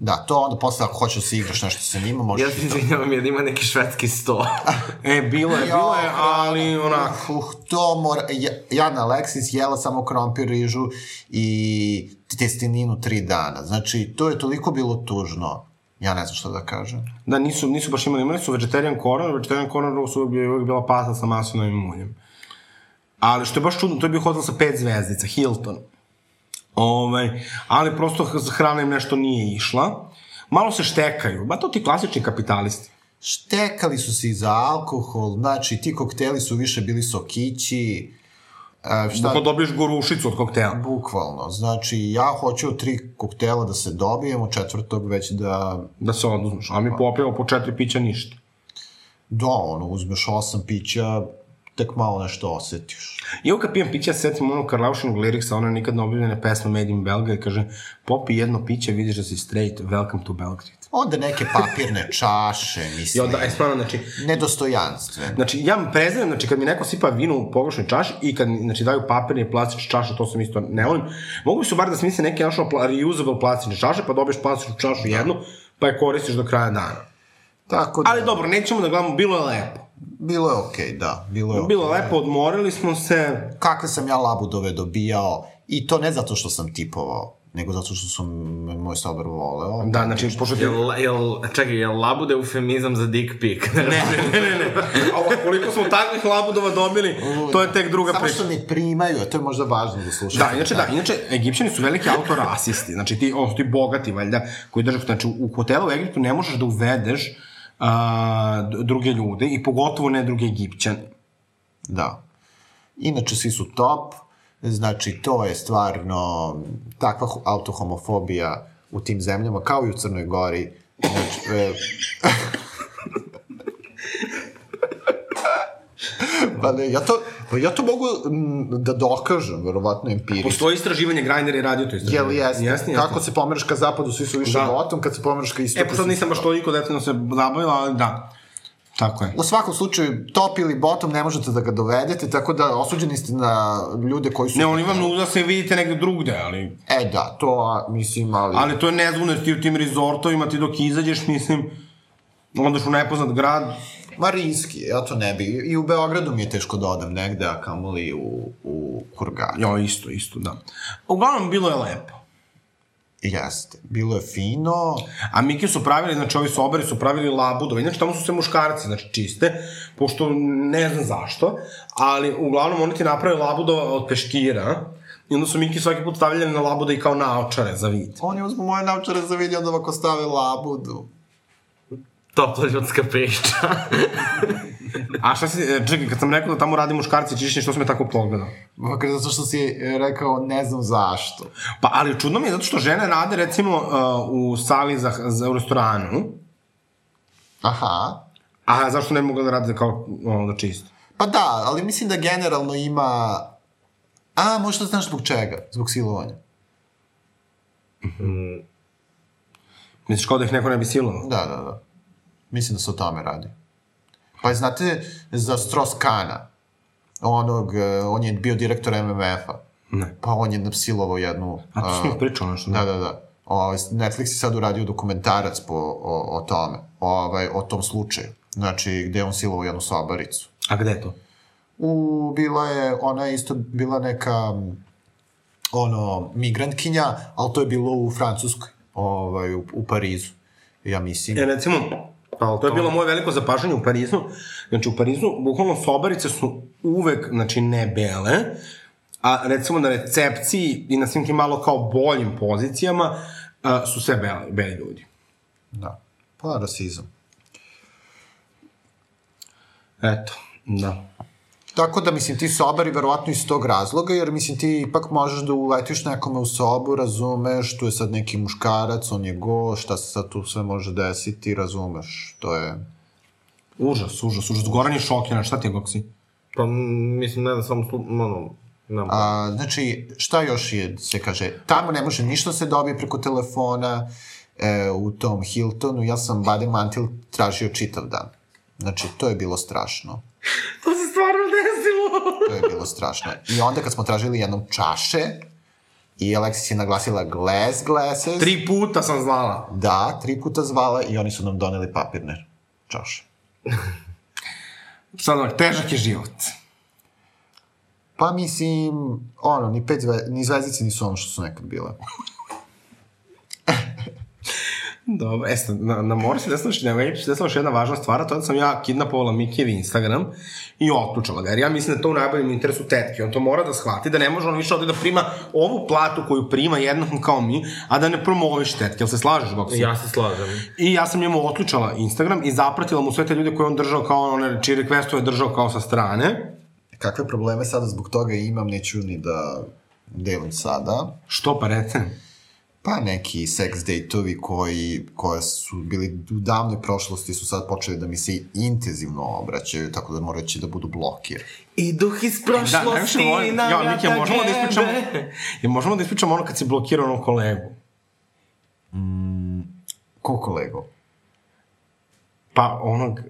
A: Da, to onda posle ako hoćeš da se igraš nešto sa njima, možeš
B: Ja se izvinjavam jer ima neki švedski sto.
C: E, bilo je, bilo je, ali onako.
A: Uh, to mora... Ja, Jana Alexis jela samo krompir, rižu i testeninu tri dana. Znači, to je toliko bilo tužno. Ja ne znam šta da kažem.
C: Da, nisu, nisu baš imali, imali su vegetarian corner, vegetarian corner su uvijek bila pasta sa maslinovim uljem. Ali što je baš čudno, to je bio hotel sa pet zvezdica, Hilton. Ovaj, ali prosto hrana im nešto nije išla. Malo se štekaju, ba to ti klasični kapitalisti.
A: Štekali su se i za alkohol, znači ti kokteli su više bili sokići, E, šta,
C: Bukvalno dobiješ gorušicu od koktela.
A: Bukvalno. Znači, ja hoću od tri koktela da se dobijem, od četvrtog već da,
C: Da se oduzmeš. A mi popijemo po četiri pića ništa.
A: da, ono, uzmeš osam pića, tek malo nešto osetiš.
C: I evo kad pijem piće, setim onog Karlaušinog liriksa, one nikad ne objavljene pesme Made in Belgrade, kaže, popi jedno piće, vidiš da si straight, welcome to Belgrade.
A: Onda neke papirne čaše,
C: I
A: mislim,
C: onda, e, stvarno, znači,
A: nedostojanstveno.
C: Znači, ja prezirem, znači, kad mi neko sipa vino u pogrešnoj čaši i kad znači, daju papirne i plastične čaše, to sam isto ne volim. Mogu su bar da smisle neke, našo, pla, reusable plastične čaše, pa dobiješ plastičnu čašu jednu, pa je koristiš do kraja dana.
A: Tako da,
C: Ali dobro, nećemo da gledamo, bilo je lepo.
A: Bilo je okej, da, bilo je okej.
C: Bilo je lepo, odmorili smo se,
A: Kakve sam ja labudove dobijao, i to ne zato što sam tipovao, nego zato što sam moj sobar voleo.
C: da, znači, pošto ti...
B: Jel, jel, čekaj, jel labude eufemizam za dick pic?
C: Ne, ne, ne, ne, ne. A koliko smo takvih labudova dobili, to je tek druga
A: Samo
C: priča.
A: što ne primaju, a to je možda važno da slušate.
C: Da, inače da, inače Egipćani su veliki autorasisti, znači ti, ono, ti bogati valjda, koji drže, znači u hotelu u Egiptu ne možeš da uvedeš a, druge ljude i pogotovo ne druge Egipćane.
A: Da. Inače, svi su top, znači, to je stvarno takva ho- autohomofobija u tim zemljama, kao i u Crnoj Gori. Znači, e... pa ne, ja to, pa ja to mogu mm, da dokažem, verovatno empirijski.
C: Postoji istraživanje, Grindr je radio to
A: Jel
C: istraživanje.
A: jeste?
C: Jeste, jeste.
A: Kako se pomeraš ka zapadu, svi su više
C: Da.
A: botom, kad se pomeraš ka istoku...
C: E, pa sad nisam baš toliko detaljno se zabavila, ali da. Tako je.
A: U svakom slučaju, top ili bottom ne možete da ga dovedete, tako da osuđeni ste na ljude koji su...
C: Ne, oni vam nude da se vidite negde drugde, ali...
A: E da, to a, mislim, ali...
C: Ali to je nezvudno, jer ti u tim rezortovima, ti dok izađeš, mislim, ondaš u nepoznat grad,
A: Marinski, ja to ne bi. I u Beogradu mi je teško da odam negde, a kamoli u, u Kurganu.
C: jo, isto, isto, da. Uglavnom, bilo je lepo.
A: Jeste. Bilo je fino.
C: A Miki su pravili, znači ovi sobari su pravili labudove, znači tamo su se muškarci, znači čiste, pošto ne znam zašto, ali uglavnom oni ti naprave labudova od peškira, i onda su Miki svaki put stavljali na labude i kao naočare za vid.
A: Oni uzmu moje naučare za vidi, onda ovako stave labudu.
B: Topla ljudska pešča.
C: A šta si, e, čekaj, kad sam rekao da tamo radi muškarci čišćenje, što si me tako pogledao?
A: Makar zato što si e, rekao ne znam zašto.
C: Pa, ali čudno mi je zato što žene rade, recimo, uh, u sali za, za u restoranu,
A: Aha.
C: a zašto ne mogu da rade kao ono da čiste?
A: Pa da, ali mislim da generalno ima... A, možda znaš zbog čega? Zbog silovanja.
C: Misliš kao da ih neko ne bi silovao?
A: Da, da, da. Mislim da se o tome radi. Pa znate za Stross-Kana, onog, e, on je bio direktor MMF-a.
C: Ne.
A: Pa on je napsilovao jednu...
C: A to smo pričao nešto.
A: Da, da, da. O, Netflix je sad uradio dokumentarac po, o, o tome, ovaj, o tom slučaju. Znači, gde on silovao jednu sobaricu.
C: A gde je to?
A: U, bila je, ona je isto bila neka, ono, migrantkinja, ali to je bilo u Francuskoj, ovaj, u, u Parizu, ja mislim.
C: E, recimo,
B: Pa,
C: to je bilo moje veliko zapažanje u Parizu. Znači, u Parizu, bukvalno, sobarice su uvek, znači, ne bele, a recimo na recepciji i na svim tim malo kao boljim pozicijama a, su sve beli, beli ljudi.
A: Da. Pa, rasizam.
C: Eto, da.
A: Tako da, mislim, ti sobari verovatno iz tog razloga, jer, mislim, ti ipak možeš da uletiš nekome u sobu, razumeš, tu je sad neki muškarac, on je go, šta se sad tu sve može desiti, razumeš, to je...
C: Užas, užas, užas. Goran je šokiran, šta ti je, Goksi?
B: Pa, mislim, ne znam, samo, slu, ono, ne znam.
A: A, znači, šta još je, se kaže, tamo ne može ništa se dobije preko telefona, e, u tom Hiltonu, ja sam Badem Mantil tražio čitav dan. Znači, to je bilo strašno.
B: To se stvarno!
A: To je bilo strašno. I onda kad smo tražili jednom čaše, i Alexis je naglasila glass glasses,
C: Tri puta sam znala.
A: da, tri puta zvala i oni su nam doneli papirne čaše.
C: Sad težak je život.
A: Pa mislim, ono, ni, pet zve, ni zvezdice nisu ono što su nekad bile.
C: Dobro, e sad, na, na moru se desila, na web se desila još jedna važna stvar, a to je da sam ja kidnapovala Mikijev Instagram i otključala ga, jer ja mislim da je to u najboljem interesu tetke, on to mora da shvati, da ne može on više ovde da prima ovu platu koju prima jednakom kao mi, a da ne promoviš tetke, jel se slažeš, Boksi?
B: Ja se slažem.
C: I ja sam njemu otključala Instagram i zapratila mu sve te ljude koje on držao kao one, čiji requestove držao kao sa strane.
A: kakve probleme sada zbog toga imam, neću ni da delim sada.
C: Što pa rece?
A: Pa neki sex date-ovi koji, koje su bili u davnoj prošlosti su sad počeli da mi se intenzivno obraćaju, tako da moram reći da budu blokir.
B: I duh iz
C: Da,
B: prošlosti
C: najviše volim,
B: na
C: ja, Miki,
B: vrata
C: možemo da ispričamo, ja, možemo da ispričamo ono kad si blokirao onog kolegu.
A: Ko kolego?
C: Pa onog,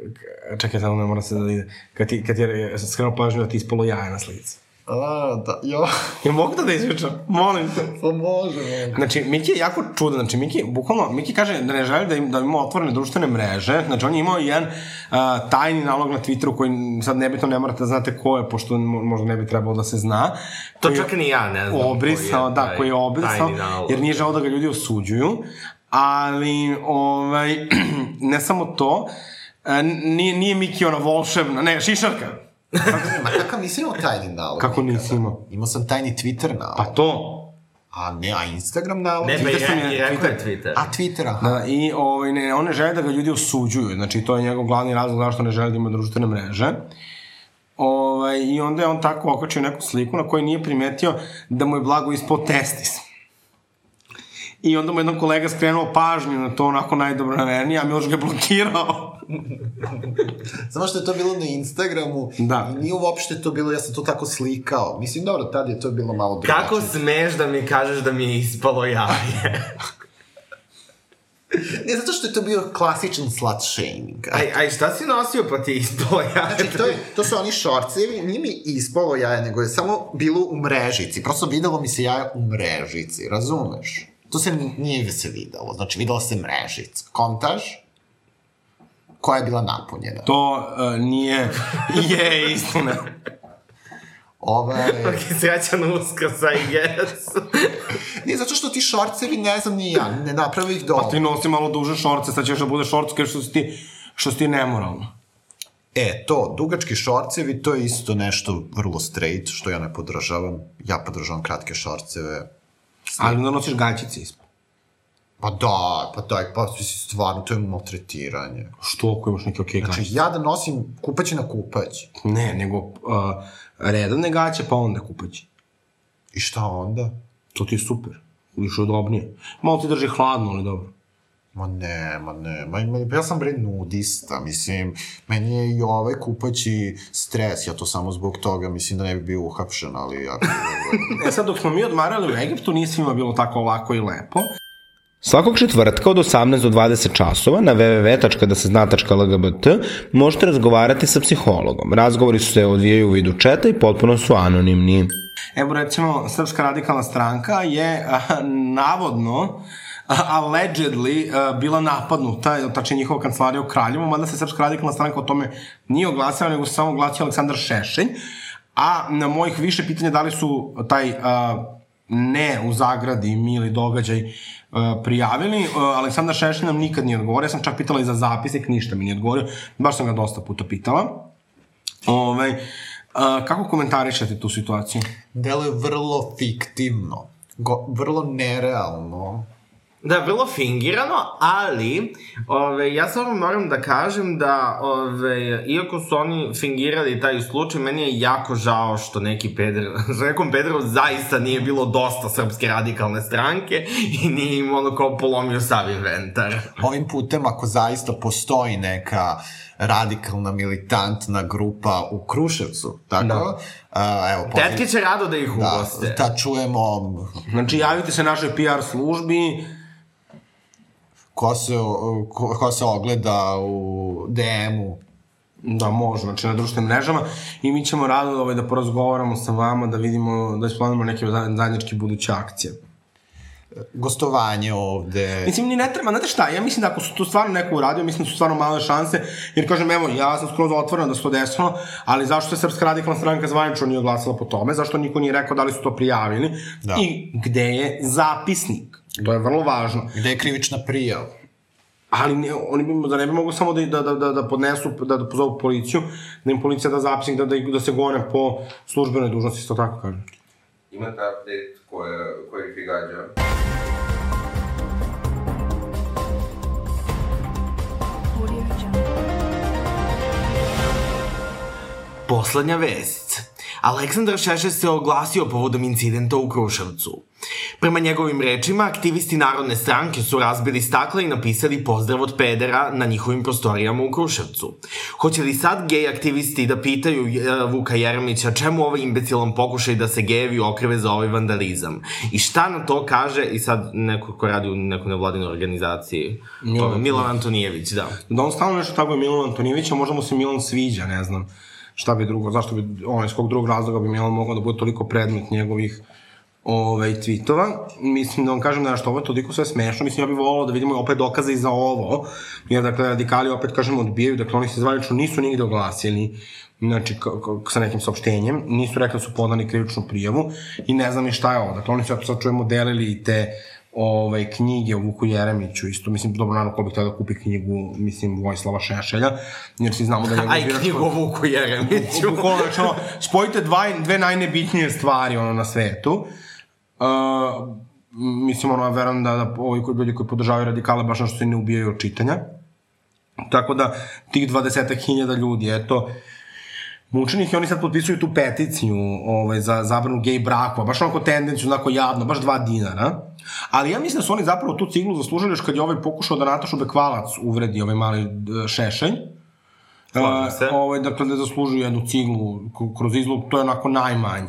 C: čekaj, samo ne mora se da ide, kad ti, kad ti je skrenuo pažnju da ti ispalo jaje na slici.
A: A, da, jo,
C: Ja mogu da da ispričam? Molim te.
A: pa može, može.
C: Znači, Miki je jako čudan, znači Miki, bukvalno, Miki kaže da ne želi da, im, da ima otvorene društvene mreže, znači on je imao jedan uh, tajni nalog na Twitteru koji sad nebitno ne morate da znate ko je, pošto mo- možda ne bi trebalo da se zna.
B: To čak ni ja ne znam.
C: Obrisao,
B: koji je
C: da,
B: taj
C: koji je obrisao,
B: nalog.
C: jer nije žao da ga ljudi osuđuju, ali, ovaj, ne samo to, uh, nije, nije Miki ona volšebna, ne, šišarka.
A: Ma kakav nisam imao tajni nalog?
C: Kako
A: nikada?
C: nisi imao?
A: Imao sam tajni Twitter nalog.
C: Pa to,
A: A ne, a Instagram nalog?
B: Ne, pa
C: Twitter sam
B: i,
C: je-
B: je Twitter.
A: A Twitter, aha.
C: Da, i ovaj, ne, on ne želi da ga ljudi osuđuju, znači to je njegov glavni razlog zašto ne želi da ima društvene mreže. Ovaj, I onda je on tako okačio neku sliku na kojoj nije primetio da mu je blago ispod testis. I onda mu jedan kolega skrenuo pažnju na to onako najdobronamernije, a Miloš ga je blokirao.
A: Samo što je to bilo na Instagramu
C: Da.
A: i nije uopšte to bilo, ja sam to tako slikao. Mislim, dobro, tad je to bilo malo drugačije.
B: Kako smeš da mi kažeš da mi je ispalo jaje?
A: Ne, zato što je to bio klasičan slut shaming.
B: aj, aj, šta si nosio pa ti je ispalo jaje?
A: Znači, to, je, to su oni šorcevi, nije mi ispalo jaje, nego je samo bilo u mrežici. Prosto videlo mi se jaje u mrežici, razumeš? To se nije se videlo, znači videla se mrežica. Kontaž, koja je bila napunjena.
C: To uh, nije, je istina.
A: Ovaj,
B: Ok, srećan uskrs, I guess.
A: nije zato što ti šorcevi, ne znam ni ja, ne napravi ih dobro.
C: Pa ti nosi malo duže šorce, sad ćeš da bude šortske što si ti, što si ti nemoralno.
A: E, to, dugački šorcevi, to je isto nešto vrlo straight, što ja ne podržavam. Ja podržavam kratke šorceve.
C: Ali onda nosiš gaćice ispod.
A: Pa da, pa daj, pa stvarno, to je maltretiranje.
C: Što ako imaš neke okej
A: Znači,
C: gaće?
A: ja da nosim kupać na kupać.
C: Ne, nego uh, redovne gaće, pa onda kupaći.
A: I šta onda?
C: To ti je super. Više udobnije. Malo ti drži hladno, ali dobro.
A: Ma ne, ma ne, ma, ma ja sam bre nudista, mislim, meni je i ovaj kupaći stres, ja to samo zbog toga, mislim da ne bi bio uhapšen, ali ja...
C: E sad, dok smo mi odmarali u Egiptu, nije svima bilo tako lako i lepo.
D: Svakog četvrtka od 18 do 20 časova na www.dasezna.lgbt možete razgovarati sa psihologom. Razgovori su se odvijaju u vidu četa i potpuno su anonimni.
C: Evo recimo, Srpska radikalna stranka je a, navodno allegedly a, bila napadnuta, tačnije njihova kancelarija u Kraljevu, mada se Srpska radikalna stranka o tome nije oglasila, nego se samo oglasio Aleksandar Šešelj, a na mojih više pitanja da li su taj a, ne u zagradi mili događaj a, prijavili, a, Aleksandar Šešelj nam nikad nije odgovorio, ja sam čak pitala i za zapisnik, ništa mi nije odgovorio, baš sam ga dosta puta pitala. Ovaj, a, kako komentarišete tu situaciju?
A: Delo je vrlo fiktivno, go, vrlo nerealno.
B: Da, vrlo fingirano, ali ove, ja samo moram da kažem da, ove, iako su oni fingirali taj slučaj, meni je jako žao što neki peder, što nekom pederu zaista nije bilo dosta srpske radikalne stranke i nije im ono kao polomio sav inventar.
A: Ovim putem, ako zaista postoji neka radikalna militantna grupa u Kruševcu, tako? Da. A, evo, pozdrav-
B: Tetke će rado da ih
A: da,
B: ugoste.
A: da čujemo
C: Znači, javite se našoj PR službi,
A: ko se, ko, ko se ogleda u DM-u.
C: da može, znači na društvenim mrežama, i mi ćemo rado ovaj, da porazgovaramo sa vama, da vidimo, da isplanimo neke za- zajedničke buduće akcije.
A: Gostovanje ovde.
C: Mislim, ni ne treba, znate šta, ja mislim da ako su tu stvarno neko uradio, mislim da su stvarno male šanse, jer kažem, evo, ja sam skroz otvoren da se to desilo, ali zašto se Srpska radikalna stranka zvanično nije oglasila po tome, zašto niko nije rekao da li su to prijavili,
A: Da.
C: i gde je zapisnik. To je vrlo važno.
A: Gde je krivična prijava?
C: Ali ne, oni bi, da ne bi mogu samo da, da, da, da, da podnesu, da, da pozovu policiju, da im policija da zapisnik, da, da, ih- da se gone po službenoj dužnosti, isto tako kažem.
E: Imate update koje, koji ti gađa?
B: Poslednja vest. Aleksandar Šešelj se oglasio povodom incidenta u Kruševcu. Prema njegovim rečima, aktivisti Narodne stranke su razbili stakla i napisali pozdrav od pedera na njihovim prostorijama u Kruševcu. Hoće li sad gej aktivisti da pitaju e, Vuka Jeremića čemu ovaj imbecilan pokušaj da se gejevi okreve za ovaj vandalizam? I šta na to kaže, i sad neko ko radi u nekoj nevladinoj organizaciji, Milan, Milan Antonijević, da.
C: Da on stalno nešto tako je Milan Antonijevića, možda mu se Milan sviđa, ne znam šta bi drugo, zašto bi, ono, iz kog drugog razloga bi Milan mogao da bude toliko predmet njegovih ovaj, tweetova. Mislim da vam kažem da što ovo je toliko sve smešno. Mislim, ja bih volao da vidimo opet dokaze i za ovo. Jer, dakle, radikali opet, kažem, odbijaju. Dakle, oni se zvalično nisu nigde oglasili znači, sa nekim saopštenjem. Nisu rekli da su podali krivičnu prijavu i ne znam ni šta je ovo. Dakle, oni su, ako sad čujemo, delili te ovaj, knjige o Vuku Jeremiću, isto, mislim, dobro, naravno, ko bih htio da kupi knjigu, mislim, Vojislava Šešelja, jer svi znamo da je...
B: Aj, knjigu o Vuku Jeremiću.
C: Bukvalno, znači, ono, spojite dva, dve najnebitnije stvari, ono, na svetu. Uh, mislim, ono, verujem da, da ovi koji, ljudi koji podržavaju radikale baš nešto se ne ubijaju od čitanja. Tako da, tih 20.000 ljudi, eto, mučenih i oni sad potpisuju tu peticiju ovaj, za zabranu gej brakova, baš onako tendenciju, onako javno, baš dva dinara. Ali ja mislim da su oni zapravo tu ciglu zaslužili još kad je ovaj pokušao da Natašu Bekvalac uvredi ovaj mali e, šešelj.
B: Slažem se.
C: Uh, ovaj, dakle, da zaslužuju jednu ciglu kroz izlog, to je onako najmanje.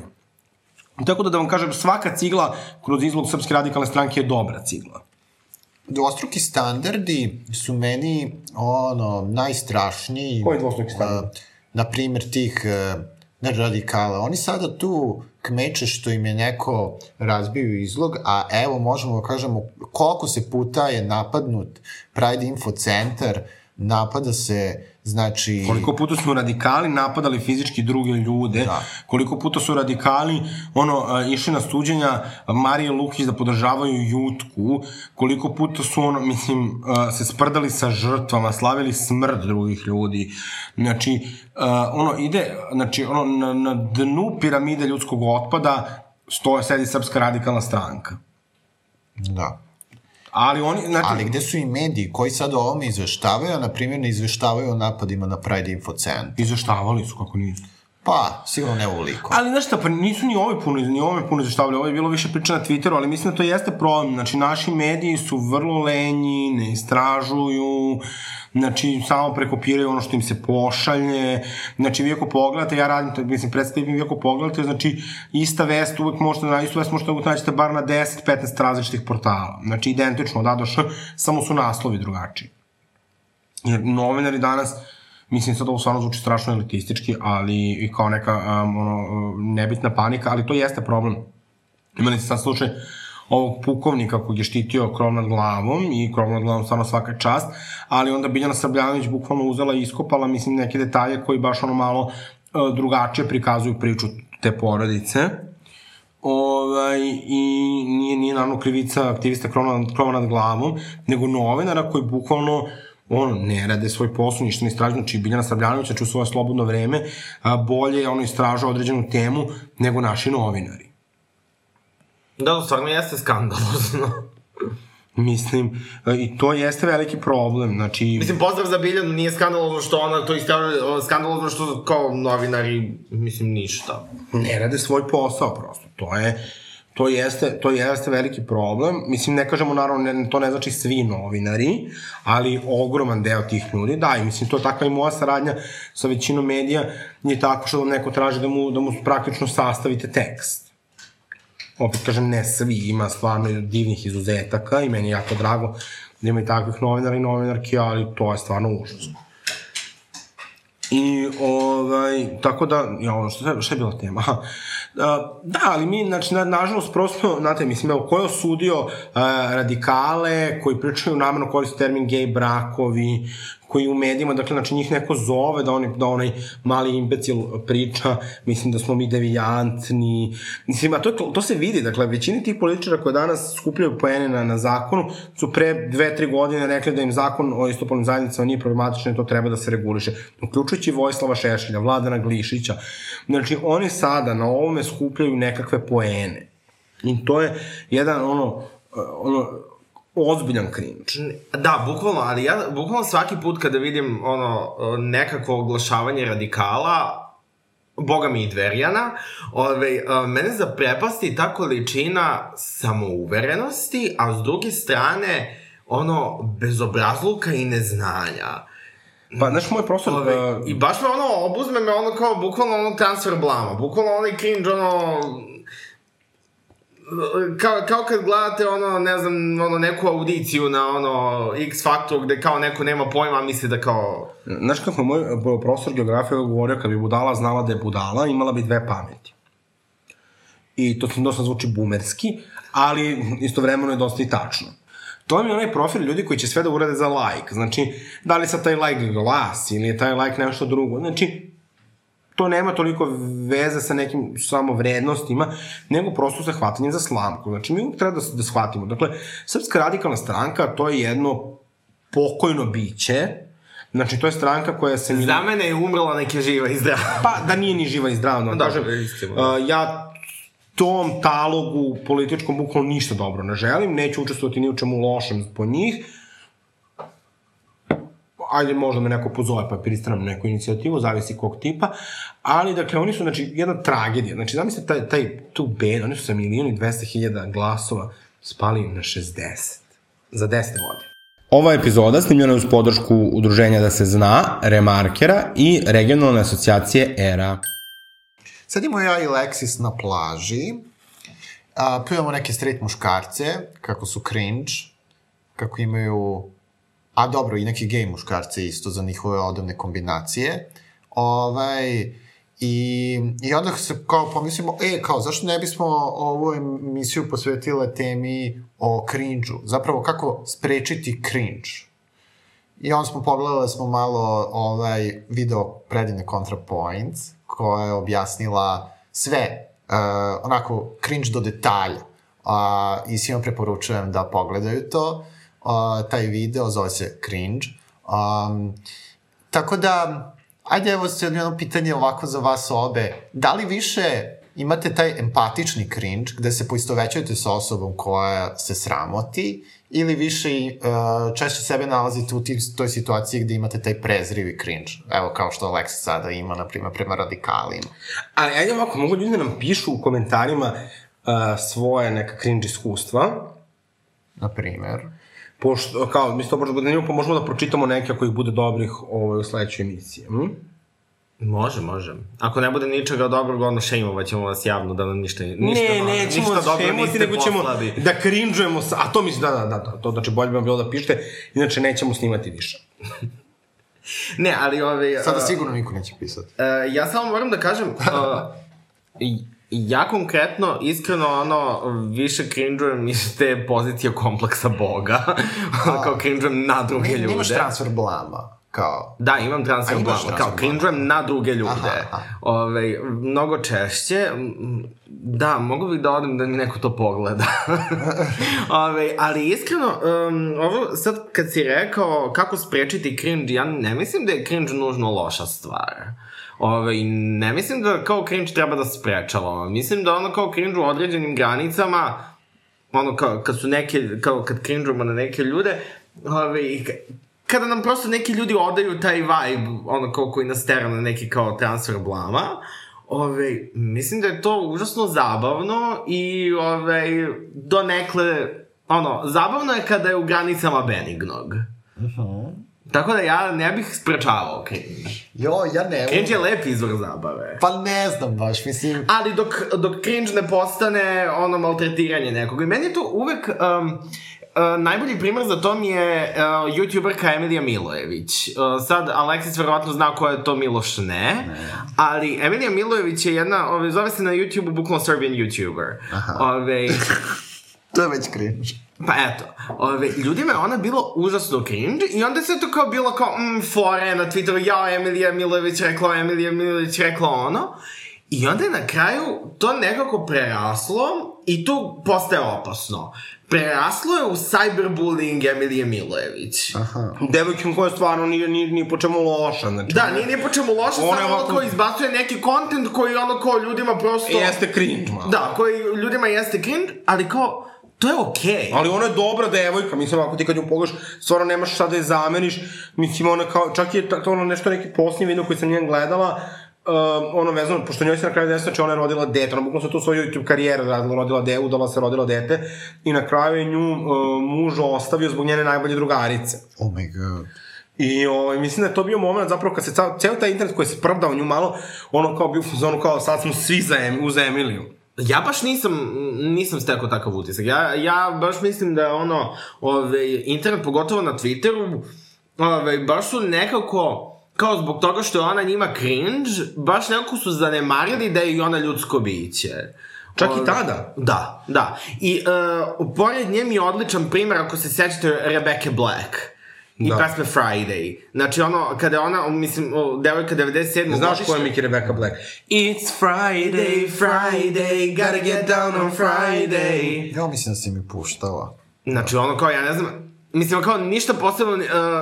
C: Tako da da vam kažem, svaka cigla kroz izlog Srpske radikalne stranke je dobra cigla.
A: Dvostruki standardi su meni ono najstrašniji.
C: Koji dvostruki standard?
A: Uh, na primjer tih uh, ne radikala. Oni sada tu kmeče što im je neko razbio izlog, a evo možemo da kažemo koliko se puta je napadnut Pride Info centar, napada se Znači...
C: Koliko puta su radikali napadali fizički druge ljude,
A: Da.
C: koliko puta su radikali ono, išli na suđenja Marije Lukić da podržavaju Jutku, koliko puta su ono, mislim, se sprdali sa žrtvama, slavili smrt drugih ljudi. Znači, ono, ide, znači, ono, na, na dnu piramide ljudskog otpada stoje, sedi Srpska radikalna stranka.
A: Da.
C: Ali oni, znači...
A: Ali gde su i mediji koji sad o ovome izveštavaju, a na primjer ne izveštavaju o napadima na Pride Info centar?
C: Izveštavali su, kako nisu.
A: Pa, sigurno ne uvoliko.
C: Ali znaš šta, pa nisu ni ovi puno, ni ovi puno izveštavali, ovo je bilo više priča na Twitteru, ali mislim da to jeste problem. Znači, naši mediji su vrlo lenji, ne istražuju, znači, samo prekopiraju ono što im se pošalje. Znači, vi ako pogledate, ja radim, to, mislim, predstavim, vi ako pogledate, znači, ista vest uvek možete, na istu vest možete naćete bar na 10-15 različitih portala. Znači, identično od A Š, samo su naslovi drugačiji. Jer novinari danas, mislim sad ovo stvarno zvuči strašno elitistički, ali i kao neka um, ono, nebitna panika, ali to jeste problem. Imali ste sad slučaj ovog pukovnika kog je štitio krov nad glavom i krov nad glavom stvarno svaka čast, ali onda Biljana Srbljanović bukvalno uzela i iskopala, mislim, neke detalje koji baš ono malo uh, drugačije prikazuju priču te porodice. Ovaj, I nije, nije naravno krivica aktivista krova nad, krova nad glavom, nego novinara koji bukvalno ono, ne rade svoj posao, ništa ne istražuju, znači Biljana Srbljanović, znači u svoje slobodno vreme, a, bolje ono istraža određenu temu nego naši novinari.
B: Da, stvarno jeste skandalozno.
C: Mislim, e, i to jeste veliki problem, znači...
B: Mislim, pozdrav za Biljanu nije skandalozno što ona to istavlja, skandalozno što kao novinari, mislim, ništa.
C: ne rade svoj posao prosto. To je to jeste, to jeste veliki problem. Mislim, ne kažemo, naravno, ne, to ne znači svi novinari, ali ogroman deo tih ljudi, da, i mislim, to je takva i moja saradnja sa većinom medija, je tako što vam neko traži da mu, da mu praktično sastavite tekst. Opet kažem, ne svi, ima stvarno divnih izuzetaka i meni je jako drago da ima i takvih novinara i novinarki, ali to je stvarno užasno. I, ovaj, tako da, ja, ono, šta, šta je bila tema? Aha. A, da, ali mi, znači, na, nažalost, prosto, znate, mislim, evo, ko je osudio a, radikale koji pričaju namerno koriste termin gej brakovi, koji u medijima, dakle, znači njih neko zove da, oni, da onaj mali imbecil priča, mislim da smo mi devijantni, mislim, a to, to se vidi, dakle, većini tih političara koje danas skupljaju poene na, na zakonu, su pre dve, tri godine rekli da im zakon o istopolnim zajednicama nije problematičan i to treba da se reguliše, uključujući Vojislava Šešelja, Vladana Glišića, znači, oni sada na ovome skupljaju nekakve poene. I to je jedan, ono, ono, ozbiljan cringe.
B: Da, bukvalno, ali ja bukvalno svaki put kada vidim ono nekako oglašavanje radikala, boga mi i dverjana, ove, a, mene zaprepasti ta količina samouverenosti, a s druge strane, ono, bezobrazluka i neznanja.
C: Pa, znaš, moj profesor...
B: Ove,
C: uh,
B: I baš me ono, obuzme me ono kao, bukvalno ono transfer blama, bukvalno onaj cringe, ono, kao, kao kad gledate ono, ne znam, ono, neku audiciju na ono X Factor gde kao neko nema pojma, misli da kao...
C: Znaš kako moj uh, profesor geografije govorio, kad bi budala znala da je budala, imala bi dve pameti. I to dosta zvuči bumerski, ali istovremeno je dosta i tačno. To mi onaj profil ljudi koji će sve da urade za like. Znači, da li sad taj like glas ili je taj like nešto drugo. Znači, to nema toliko veze sa nekim samo vrednostima, nego prosto sa hvatanjem za slamku. Znači, mi treba da, da shvatimo. Dakle, Srpska radikalna stranka, to je jedno pokojno biće, Znači, to je stranka koja se...
B: Za mene je umrla neka živa i zdrava.
C: Pa, da nije ni živa i zdrava, no,
B: Da,
C: kažem,
B: istina.
C: uh, ja tom talogu političkom bukvalno ništa dobro ne želim, neću učestvovati ni u čemu lošem po njih, ajde možda me neko pozove pa pristanem neku inicijativu, zavisi kog tipa, ali dakle oni su znači jedna tragedija, znači zamislite taj, taj tu bed, oni su sa milion i 200 hiljada glasova spali na 60 za 10 godine.
D: Ova epizoda snimljena je uz podršku Udruženja da se zna, Remarkera i regionalne asocijacije ERA.
A: Sad imamo ja i Lexis na plaži, a, pljujemo neke straight muškarce, kako su cringe, kako imaju, a dobro, i neki gay muškarce isto za njihove odavne kombinacije. Ovaj, I, I onda se kao pomislimo, e, kao, zašto ne bismo ovu emisiju posvetile temi o cringe-u? Zapravo, kako sprečiti cringe? I onda smo pogledali smo malo ovaj video predivne ContraPoints, koja je objasnila sve, uh, onako cringe do detalja. Uh, I svima preporučujem da pogledaju to. Uh, taj video zove se Cringe. Um, tako da, ajde evo se jedno pitanje ovako za vas obe. Da li više imate taj empatični cringe gde se poistovećujete sa osobom koja se sramoti ili više uh, češće sebe nalazite u tih, toj situaciji gde imate taj prezrivi cringe. Evo kao što Alex sada ima, na primjer, prema radikalima.
C: Ali ajde ovako, mogu ljudi da nam pišu u komentarima uh, svoje neka cringe iskustva,
A: Na primjer.
C: Pošto, kao, mislim, to možda bude zanimljivo, pa možemo da pročitamo neke ako ih bude dobrih ovaj, u sledećoj emisiji. Hm?
B: Može, može. Ako ne bude ničega dobrog, onda šejmovat ćemo vas javno da nam ništa, ništa,
C: ne, nećemo
B: ništa
C: da
B: dobro niste
C: nego ćemo
B: poslali.
C: da krinđujemo, sa, a to mislim, da, da, da, da, to znači bolje bi vam bilo da pišete, inače nećemo snimati više.
B: Ne, ali ove...
A: Sada
B: a,
A: sigurno niko neće pisati.
B: E, ja samo moram da kažem, uh, ja konkretno, iskreno, ono, više cringe-ujem iz te pozicije kompleksa Boga. kao cringe-ujem na druge
A: Ne,
B: ljude.
A: nemaš transfer blama, kao...
B: Da, imam transfer
A: A,
B: blama,
A: transfer
B: kao cringe-ujem na druge ljude.
A: Aha, aha.
B: Ove, mnogo češće. Da, mogu bih da odem da mi neko to pogleda. Ove, ali iskreno, um, ovo sad kad si rekao kako sprečiti cringe, ja ne mislim da je cringe nužno loša stvar. Ove, ne mislim da kao cringe treba da sprečavamo. Mislim da ono kao cringe u određenim granicama, ono kao kad su neke, kao kad cringeujemo na neke ljude, ove, i ka- kada nam prosto neki ljudi odaju taj vibe, ono kao koji nas tera na neki kao transfer blama, ove, mislim da je to užasno zabavno i ove, donekle, ono, zabavno je kada je u granicama benignog. Tako da ja ne bih sprečavao cringe.
A: Jo, ja ne
B: Cringe je lep izvor zabave.
A: Pa ne znam baš, mislim...
B: Ali dok, dok cringe ne postane ono maltretiranje nekog. I meni je to uvek... Um, Uh, najbolji primer za to mi je uh, youtuberka Emilija Milojević. Uh, sad, Aleksis verovatno zna ko je to Miloš, ne. ne. Ali Emilija Milojević je jedna, ove, zove se na YouTube-u bukvalno Serbian YouTuber. Ove,
A: To je već cringe.
B: Pa eto, ove, ljudima je ona bilo užasno cringe i onda se to kao bilo kao, mm, fore na Twitteru, ja, Emilija Milović rekla, Emilija Milović rekla ono. I onda je na kraju to nekako preraslo i tu postaje opasno. Preraslo je u cyberbullying Emilije Milojević.
A: Aha.
C: Devojkom koja stvarno nije, nije, nije po čemu loša, znači...
B: Da, nije nije po čemu
C: je
B: samo ono kao izbacuje neki content koji ono kao ljudima prosto...
C: Jeste cringe, malo.
B: Da, koji ljudima jeste cringe, ali kao, to je okej. Okay.
C: Ali ona je dobra devojka, mislim, ako ti kad nju pogledaš, stvarno nemaš šta da je zameniš, mislim, ona kao, čak je to ono nešto neki posljednji video koji sam njen gledala, ono vezano, pošto njoj se na kraju desilo, znači ona je rodila dete, ona bukvalno se tu svoju YouTube karijeru radila, rodila dete, udala se, rodila dete, i na kraju je nju uh, muž ostavio zbog njene najbolje drugarice.
A: Oh my god.
C: I ovaj, mislim da je to bio moment zapravo kad se ceo, ceo taj internet koji se pravdao nju malo, ono kao bio u fazonu kao sad smo svi za, Emiliju.
B: Ja baš nisam, nisam stekao takav utisak. Ja, ja baš mislim da je ono, ove, internet, pogotovo na Twitteru, ove, baš su nekako, kao zbog toga što je ona njima cringe, baš nekako su zanemarili da je i ona ljudsko biće.
C: Čak i
B: Ove,
C: tada.
B: Da, da. I uh, pored nje mi je odličan primer, ako se sećate, Rebecca Black. I
C: Da.
B: pesme Friday. Znači ono, kada ona, mislim, o, devojka 97.
C: Znaš
B: godište-
C: ko je Miki Rebecca Black? It's Friday, Friday, gotta get down on Friday.
A: Ja mislim da si mi puštala.
B: Znači, ono kao, ja ne znam, mislim, kao, ništa posebno, uh,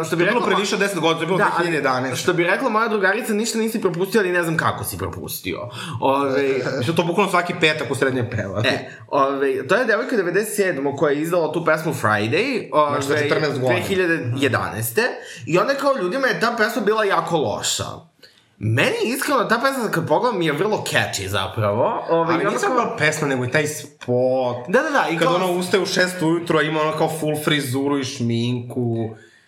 B: što bi
C: To je bilo
B: rekla...
C: pre više od 10 godina, to je bilo
B: Da, ali,
C: 2011.
B: što bi rekla moja drugarica, ništa nisi propustio, ali ne znam kako si propustio. Ove,
C: Mislim, to bukvalno svaki petak u srednje peva.
B: E, ove, to je devojka 97. koja je izdala tu pesmu Friday, ove,
C: Znači, sa 14 godina.
B: 2011. I onda kao ljudima je ta pesma bila jako loša. Meni iskreno ta pesma kad pogledam je vrlo catchy zapravo. Ove,
C: Ali
B: i onda
C: nisam
B: kao-
C: bila pesma, nego i taj spot.
B: Da, da, da. I
C: Kad
B: kao,
C: ona ustaje u šest ujutro, ima ona kao full frizuru i šminku.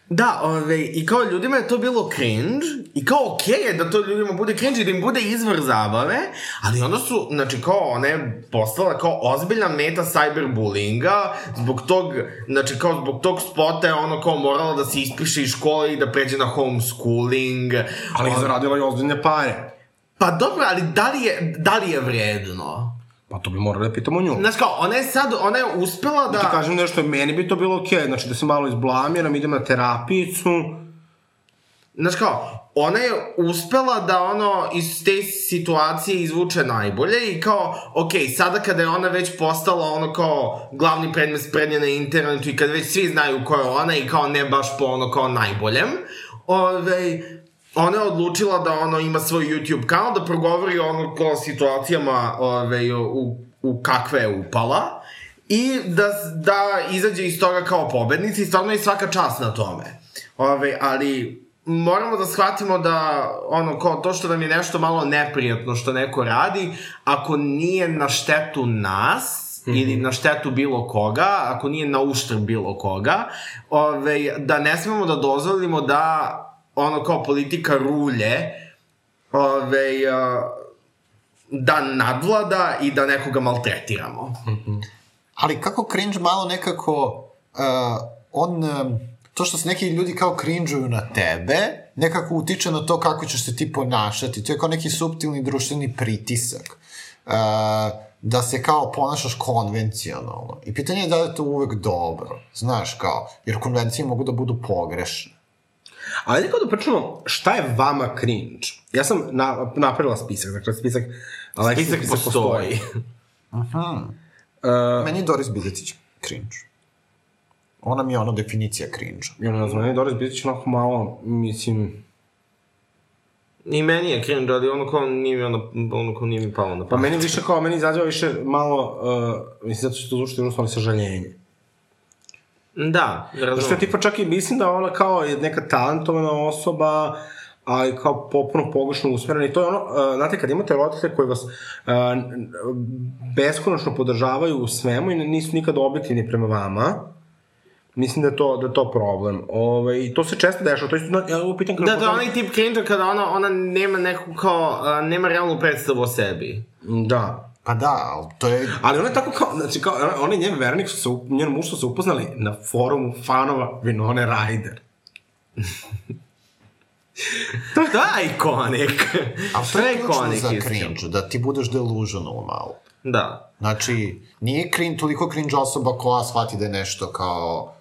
B: Da, ove, i kao ljudima je to bilo cringe, i kao okej okay je da to ljudima bude cringe i da im bude izvor zabave, ali onda su, znači kao ona je postala kao ozbiljna meta cyberbullyinga, zbog tog, znači kao zbog tog spota je ono kao morala da se ispiše iz škole i da pređe na homeschooling.
C: Ali je zaradila i ozbiljne pare.
B: Pa dobro, ali da li je, da li je vredno?
C: Pa to bi morali da pitamo nju.
B: Znaš kao, ona je sad, ona je uspela da...
C: Da ti kažem nešto, meni bi to bilo okej, znači da se malo izblamiram, idem na terapijicu.
B: Znaš kao, ona je uspela da ono iz te situacije izvuče najbolje i kao, ok, sada kada je ona već postala ono kao glavni predmet sprednje na internetu i kada već svi znaju ko je ona i kao ne baš po ono kao najboljem, ove, ona je odlučila da ono ima svoj YouTube kanal, da progovori ono kao situacijama ove, u, u kakve je upala i da, da izađe iz toga kao pobednica i stvarno je svaka čast na tome. Ove, ali moramo da shvatimo da ono kao to što nam je nešto malo neprijatno što neko radi, ako nije na štetu nas, Mm -hmm. ili na štetu bilo koga, ako nije na uštrb bilo koga, ove, da ne smemo da dozvolimo da ono kao politika rulje ove, da nadvlada i da nekoga maltretiramo.
A: Ali kako cringe malo nekako, uh, on, to što se neki ljudi kao cringe-uju na tebe, nekako utiče na to kako ćeš se ti ponašati. To je kao neki subtilni društveni pritisak. Uh, da se kao ponašaš konvencionalno. I pitanje je da li je to uvek dobro. Znaš, kao, jer konvencije mogu da budu pogrešne.
C: Ali nekako da pričamo šta je vama cringe. Ja sam na, napravila spisak, dakle spisak Aleksi
B: Spisak postoji.
C: Uh,
A: Meni je Doris Bizetić cringe. Ona mi je ono definicija cringe.
C: ja ne znam, meni je Doris Bitić onako malo, mislim...
B: I meni je cringe, ali ono kao nije mi, ono, ono kao nije mi palo na
C: Pa
B: pamet.
C: meni više kao, meni izađeva više malo, uh, mislim, zato što to zvuči jednostavno sažaljenje.
B: Da, razumem.
C: ja tipa čak i mislim da ona kao je neka talentovana osoba, ali kao popuno pogrešno usmerena i to je ono, uh, znate, kad imate roditelje koji vas uh, beskonačno podržavaju u svemu i nisu nikad objektivni prema vama, mislim da je to, da je to problem. Ove, I to se često dešava, to isto, ja ovo pitam
B: Da, to je onaj tip cringe kada ona, ona nema neku kao, a, nema realnu predstavu o sebi.
C: Da.
A: Pa da, ali to je...
C: Ali ona je tako kao, znači kao, ona- i njen vernik su se, njen muž su se upoznali na forumu fanova Vinone Ryder.
B: To je ikonik.
A: A to je
B: ikonik,
A: za cringe, da ti budeš delusional malo.
B: Da.
A: Znači, nije cringe, toliko cringe osoba koja shvati da je nešto kao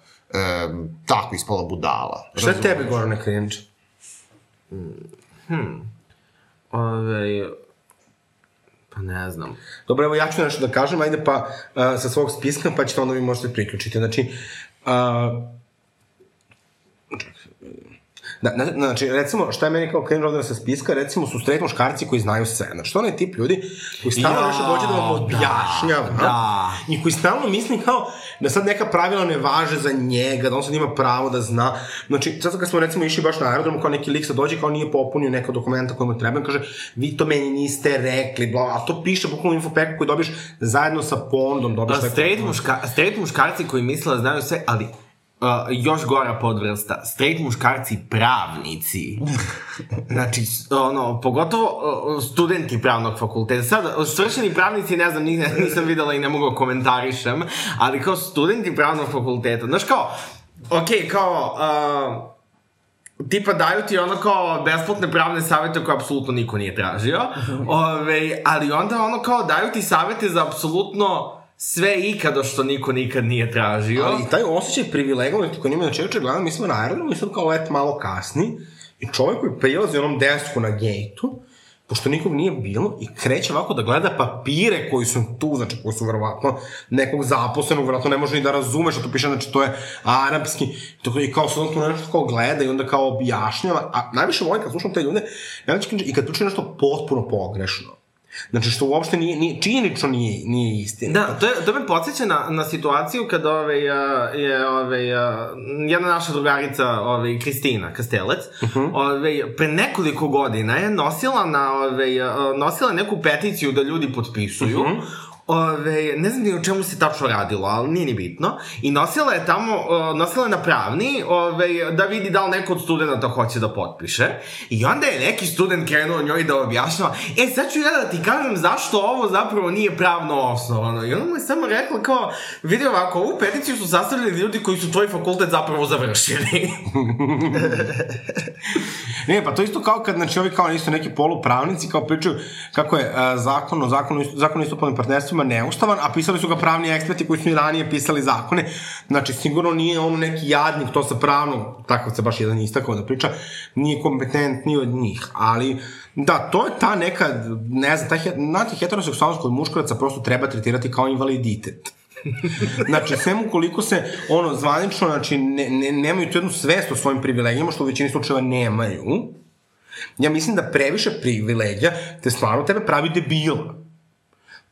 A: um, tako ispala budala.
C: Šta je tebi, Gorane, cringe?
B: Ove, pa ne znam.
C: Dobro, evo ja ću nešto da kažem, ajde pa uh, sa svog spiska, pa ćete onda vi možete priključiti. Znači, uh, Da, na- znači, recimo, šta je meni kao cringe ovde sa spiska, recimo su straight muškarci koji znaju sve. Znači, to je onaj tip ljudi koji stalno nešto dođe da vam
B: da,
C: objašnjava.
B: da.
C: I koji stalno misli kao da sad neka pravila ne važe za njega, da on sad ima pravo da zna. Znači, sad kad smo recimo išli baš na aerodromu, kao neki lik sad dođe, kao nije popunio neka dokumenta koja mu treba, kaže, vi to meni niste rekli, bla, a to piše bukvalno u infopeku koji dobiješ zajedno sa ponudom, dobiješ tako-
B: straight, muška, straight muškarci koji misle da znaju sve, ali Uh, još gora podvrsta, straight muškarci pravnici. Znači, ono, pogotovo uh, studenti pravnog fakulteta. Sad, svršeni pravnici, ne znam, nisam, nisam videla i ne mogu da komentarišem, ali kao studenti pravnog fakulteta. Znaš, kao, okej, okay, kao, uh, tipa daju ti ono kao besplatne pravne savete koje apsolutno niko nije tražio, Ove, ali onda ono kao daju ti savete za apsolutno sve ikada što niko nikad nije tražio.
C: Ali taj osjećaj privilegovanosti koji ima, znači juče gledam, mi smo na aerodromu i sad kao let malo kasni i čovjek koji prilazi onom desku na gejtu, pošto nikog nije bilo, i kreće ovako da gleda papire koji su tu, znači koji su verovatno nekog zaposlenog, verovatno ne može ni da razume što to piše, znači to je arapski, to, i kao sad on tu nešto kao gleda i onda kao objašnjava, a najviše volim kad slušam te ljude, najveće i kad tuče nešto potpuno pogrešno. Znači što uopšte nije, nije činjenično nije, nije istina.
B: Da, to, je, to me podsjeća na, na situaciju kad ove, a, je ove, a, jedna naša drugarica, ove, Kristina Kastelec, uh -huh. ove, pre nekoliko godina je nosila, na, ove, a, nosila neku peticiju da ljudi potpisuju, uh -huh. Ove, ne znam ni o čemu se tačno radilo, ali nije ni bitno. I nosila je tamo, nosila je na pravni, ove, da vidi da li neko od studenta hoće da potpiše. I onda je neki student krenuo njoj da objašnjava, e sad ću ja da ti kažem zašto ovo zapravo nije pravno osnovano. I ona mu je samo rekla kao, vidi ovako, ovu peticiju su sastavili ljudi koji su tvoj fakultet zapravo završili.
C: Ne, pa to isto kao kad, znači, ovi kao isto neki polupravnici kao pričaju kako je uh, zakon o zakonu, zakon o istopolnim partnerstvima neustavan, a pisali su ga pravni eksperti koji su i ranije pisali zakone. Znači, sigurno nije on neki jadnik, to sa pravnom, takav se baš jedan istakao da priča, nije kompetentni od njih, ali da, to je ta neka, ne znam, ta, znate, heteroseksualnost kod muškaraca prosto treba tretirati kao invaliditet. znači, sem ukoliko se, ono, zvanično, znači, ne, ne, nemaju tu jednu svest o svojim privilegijama, što u većini slučajeva nemaju, ja mislim da previše privilegija te stvarno tebe pravi debila.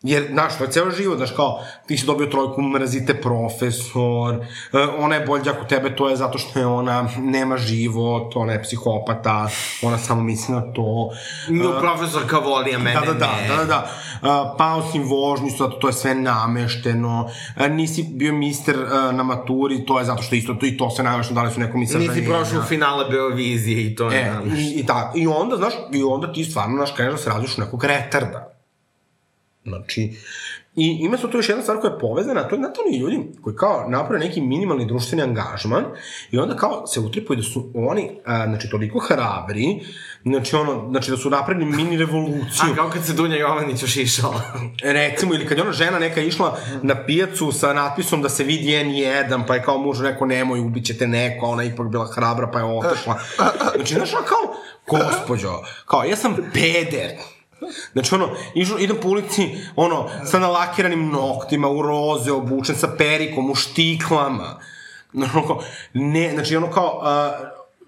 C: Jer, znaš, to je ceo život, znaš, kao, ti si dobio trojku, mrazite profesor, e, ona je bolja ako tebe, to je zato što je ona, nema život, ona je psihopata, ona samo misli na to.
B: Nju profesorka voli, a mene
C: Da, da, da,
B: ne.
C: da, da, da. Uh, pao si vožnju, zato to je sve namešteno. Uh, nisi bio mister uh, na maturi, to je zato što isto to i to se namešteno, da li su nekom i
B: Nisi prošao finale Beovizije i to
C: E,
B: je...
C: i, i, da, i onda, znaš, i onda ti stvarno, znaš, kreneš da se razliš u nekog retarda. Znači, i ima su tu još jedna stvar koja je povezana, to je, znate, oni ljudi koji kao naprave neki minimalni društveni angažman i onda kao se utripuju da su oni, a, znači, toliko hrabri, znači, ono, znači, da su napravili mini revoluciju.
B: A kao kad se Dunja Jovanić ošišala.
C: Recimo, ili kad je ona žena neka išla na pijacu sa natpisom da se vidi N1, pa je kao muž rekao nemoj, ubićete neko, a ona je ipak bila hrabra, pa je otišla. Znači, znaš, ono kao, gospođo, kao, ja sam peder. Znači, ono, išu, idem po ulici, ono, sa nalakiranim noktima, u roze, obučen sa perikom, u štiklama. Ne, znači, ono kao, uh,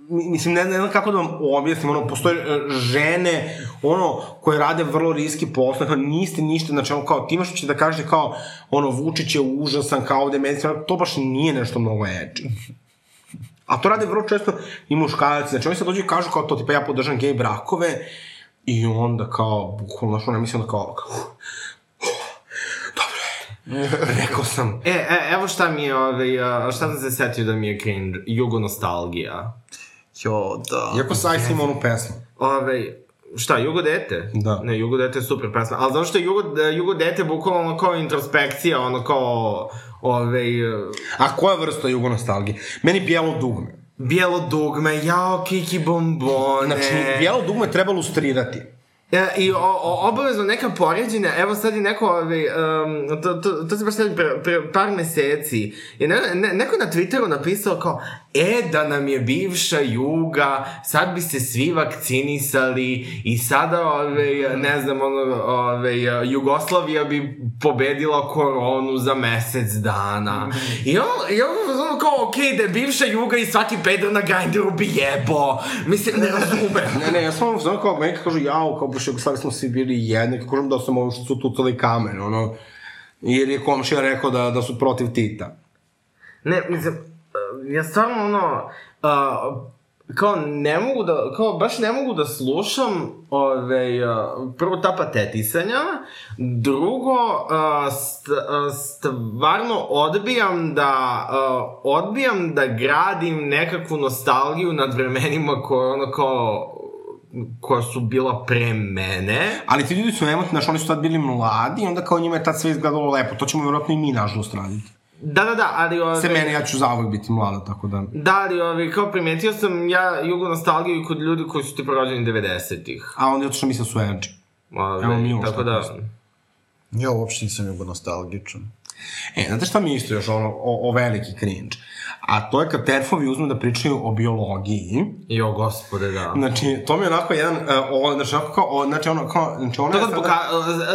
C: mi- mislim, ne, ne znam kako da vam objasnim, ono, postoje e, žene, ono, koje rade vrlo riski posao, kao, niste ništa, znači, ono, kao, ti imaš će da kažete, kao, ono, Vučić je užasan, kao ovde medicinski, to baš nije nešto mnogo edgy. A to rade vrlo često i muškarci, znači, oni sad dođu i kažu, kao, to, tipa, ja podržam gej brakove, i onda, kao, bukvalno, znaš, ono, mislim, onda, kao, kao, rekao sam,
B: E, e, evo šta mi je, ovaj, a, šta sam se setio da mi je cringe, jugo nostalgija.
A: Jo, da.
C: iako Sajs ima onu pesmu.
B: Ove, šta, Jugo dete?
C: Da.
B: Ne, Jugo dete je super pesma. Ali zato što je Jugo, da, Jugo dete bukvalno ono kao introspekcija, ono kao, ove,
C: A koja vrsta jugo nostalgije? Meni bijelo dugme.
B: Bijelo dugme, jao, kiki bombone.
C: Znači, bijelo dugme treba lustrirati.
B: E, I o, o, obavezno neka poređenja, evo sad je neko, ovaj, um, to, to, to se baš sad pre, pre par meseci, je ne, ne, neko na Twitteru napisao kao, e, da nam je bivša Juga, sad bi se svi vakcinisali i sada, ovaj, ne znam, ono, ovaj, Jugoslavija bi pobedila koronu za mesec dana. I on, i on, ono kao, okay, da je bivša Juga i svaki peder na Grindru bi jebo. Mislim, ne razumem.
C: Ne, ne, ja sam znam kao, meni kažu, jao, kao baš Jugoslaviji smo svi bili jedni, kako kažem da sam ovo što su tucali kamen, ono, jer je komšija rekao da, da su protiv Tita.
B: Ne, mislim, uh, ja stvarno ono, uh, kao ne mogu da, kao baš ne mogu da slušam ove, uh, prvo ta patetisanja, drugo, st, stvarno odbijam da, odbijam da gradim nekakvu nostalgiju nad vremenima koje ono kao koja su bila pre mene.
C: Ali ti ljudi su emotivni, znaš, oni su tad bili mladi, onda kao njima je tad sve izgledalo lepo. To ćemo vjerojatno i mi, nažalost, raditi.
B: Da, da, da, ali... Ove,
C: Se mene, ja ću zauvek biti mlada, tako da...
B: Da, ali ove, kao primetio sam ja jugo nostalgiju kod ljudi koji su tipa rođeni 90-ih.
C: A onda je to što misle su edgy.
B: Ove,
C: Evo, Miloš
B: tako
C: tako
B: da...
A: Ja uopšte nisam jugo nostalgičan.
C: E, znate šta mi isto još ono, o, o veliki cringe? A to je kad terfovi uzmu da pričaju o biologiji.
B: Jo, gospode, da.
C: Znači, to mi je onako jedan, uh, o, znači, onako kao, o, znači, ono, kao, znači, ono
B: To
C: je sada-
B: poka...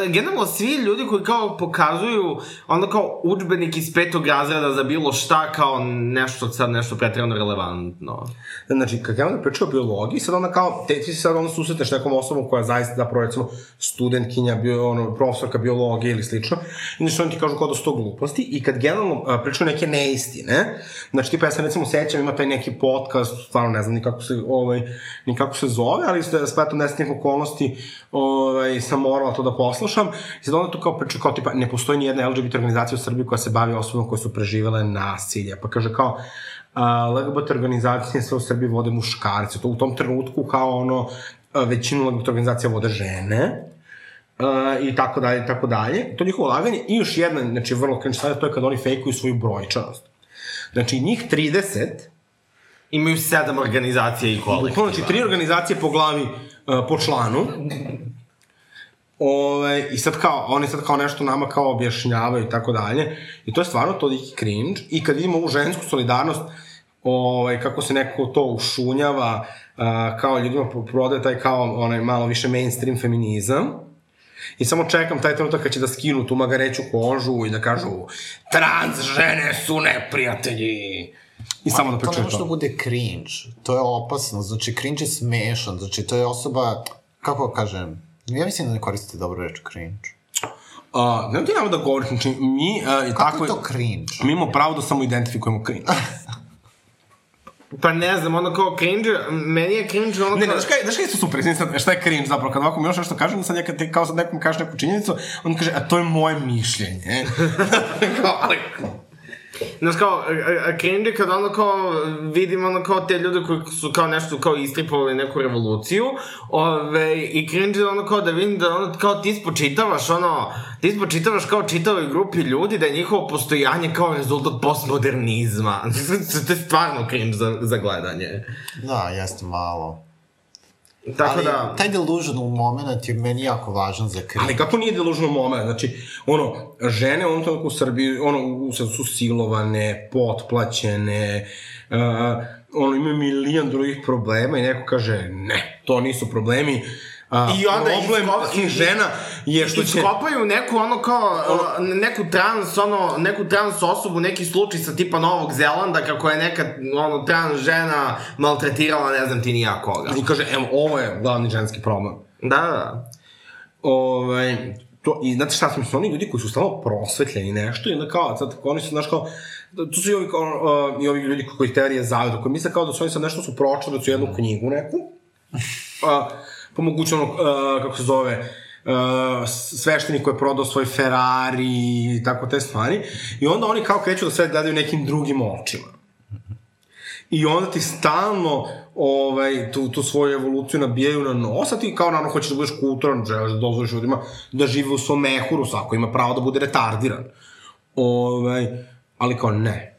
B: e, generalno svi ljudi koji kao pokazuju onda kao udžbenik iz petog razreda za bilo šta kao nešto sad nešto pretredno relevantno.
C: Znači, kad ja onda pričam o biologiji, sad onda kao, te, ti se sad onda susretneš nekom osobom koja zaista, zapravo, recimo, studentkinja, bio, ono, profesorka biologije ili slično, i znači oni ti kažu kao da su to gluposti, i kad generalno uh, pričaju neke neistine, znači, tipa, ja sam recimo sećam, ima taj neki podcast, stvarno ne znam ni kako se, ovaj, ni kako se zove, ali ste spletom nesnih okolnosti, ovaj, sam morala to da poslušam, i sad onda tu kao priča, kao tipa, ne postoji ni jedna LGBT organizacija u Srbiji koja se bavi osobama koje su preživele nasilje, pa kaže kao, LGBT organizacije sve u Srbiji vode muškarci. To u tom trenutku kao ono, većinu LGBT organizacija vode žene. Uh, i tako dalje, i tako dalje. To je njihovo laganje. I još jedna, znači, vrlo cringe stvar, to je kad oni fejkuju svoju brojčanost. Znači, njih 30,
B: Imaju sedam organizacija i kolektiva.
C: znači, tri organizacije po glavi, uh, po članu. Ove, I sad kao, oni sad kao nešto nama kao objašnjavaju i tako dalje. I to je stvarno toliki cringe. I kad vidimo ovu žensku solidarnost, ovaj, kako se neko to ušunjava, a, kao ljudima pro- prodaje taj kao onaj malo više mainstream feminizam. I samo čekam taj trenutak kad će da skinu tu magareću kožu i da kažu trans žene su neprijatelji. I samo da
A: To ne
C: pričaju
A: može da
C: to.
A: bude cringe. To je opasno. Znači, cringe je smešan. Znači, to je osoba, kako kažem, ja mislim da ne koristite dobro reč cringe.
C: Uh, ne ti nama da govorim, znači mi... Uh,
A: Kako
C: tako,
A: je to cringe?
C: Mi imamo pravo da samo identifikujemo cringe.
B: Pa ne znam, ono kao cringe, meni je cringe ono
C: Ne, ne,
B: kao...
C: znaš kaj, znaš kaj su super, sad, šta je cringe zapravo, kad ovako Miloš nešto kaže, onda sad ja kad ti kao sad nekom kažeš neku činjenicu, on kaže, a to je moje mišljenje. kao, ali,
B: Znaš kao, cringe kad ono kao vidim ono kao te ljude koji su kao nešto kao istripovali neku revoluciju ove, i cringe ono kao da vidim da ono kao ti spočitavaš ono, ti spočitavaš kao čitavoj grupi ljudi da je njihovo postojanje kao rezultat postmodernizma. to je stvarno cringe za, za gledanje.
A: Da, jeste malo.
B: Tako
A: Ali,
B: da...
A: taj delusional moment je meni jako važan za cringe.
C: ali kako nije delužno moment, znači, ono, žene trenutku u Srbiji, ono, sad su silovane, potplaćene, uh, ono, imaju milion drugih problema i neko kaže, ne, to nisu problemi, A,
B: I onda
C: problem
B: iskop-
C: tih žena je što će...
B: Iskopaju neku ono kao, neku trans, ono, neku trans osobu, neki slučaj sa tipa Novog Zelanda, kako je neka, ono, trans žena maltretirala, ne znam ti ni ja koga.
C: I kaže, evo, ovo je glavni ženski problem.
B: Da, da.
C: Ovaj, to, I znate šta su oni ljudi koji su stalno prosvetljeni nešto i onda kao, sad oni su, znaš kao, tu su i ovi, kao, uh, i ovi ljudi koji teorije zaveda, koji misle kao da su oni sad nešto su pročali, da su jednu knjigu neku, uh, po ono, uh, kako se zove, uh, sveštenik koji je prodao svoj Ferrari i tako te stvari. I onda oni kao kreću da sve gledaju nekim drugim očima. I onda ti stalno ovaj, tu, tu svoju evoluciju nabijaju na nos, a ti kao naravno hoćeš da budeš kulturan, želiš da dozvoliš ljudima da žive u svom mehuru, svako ima pravo da bude retardiran. Ovaj, ali kao ne.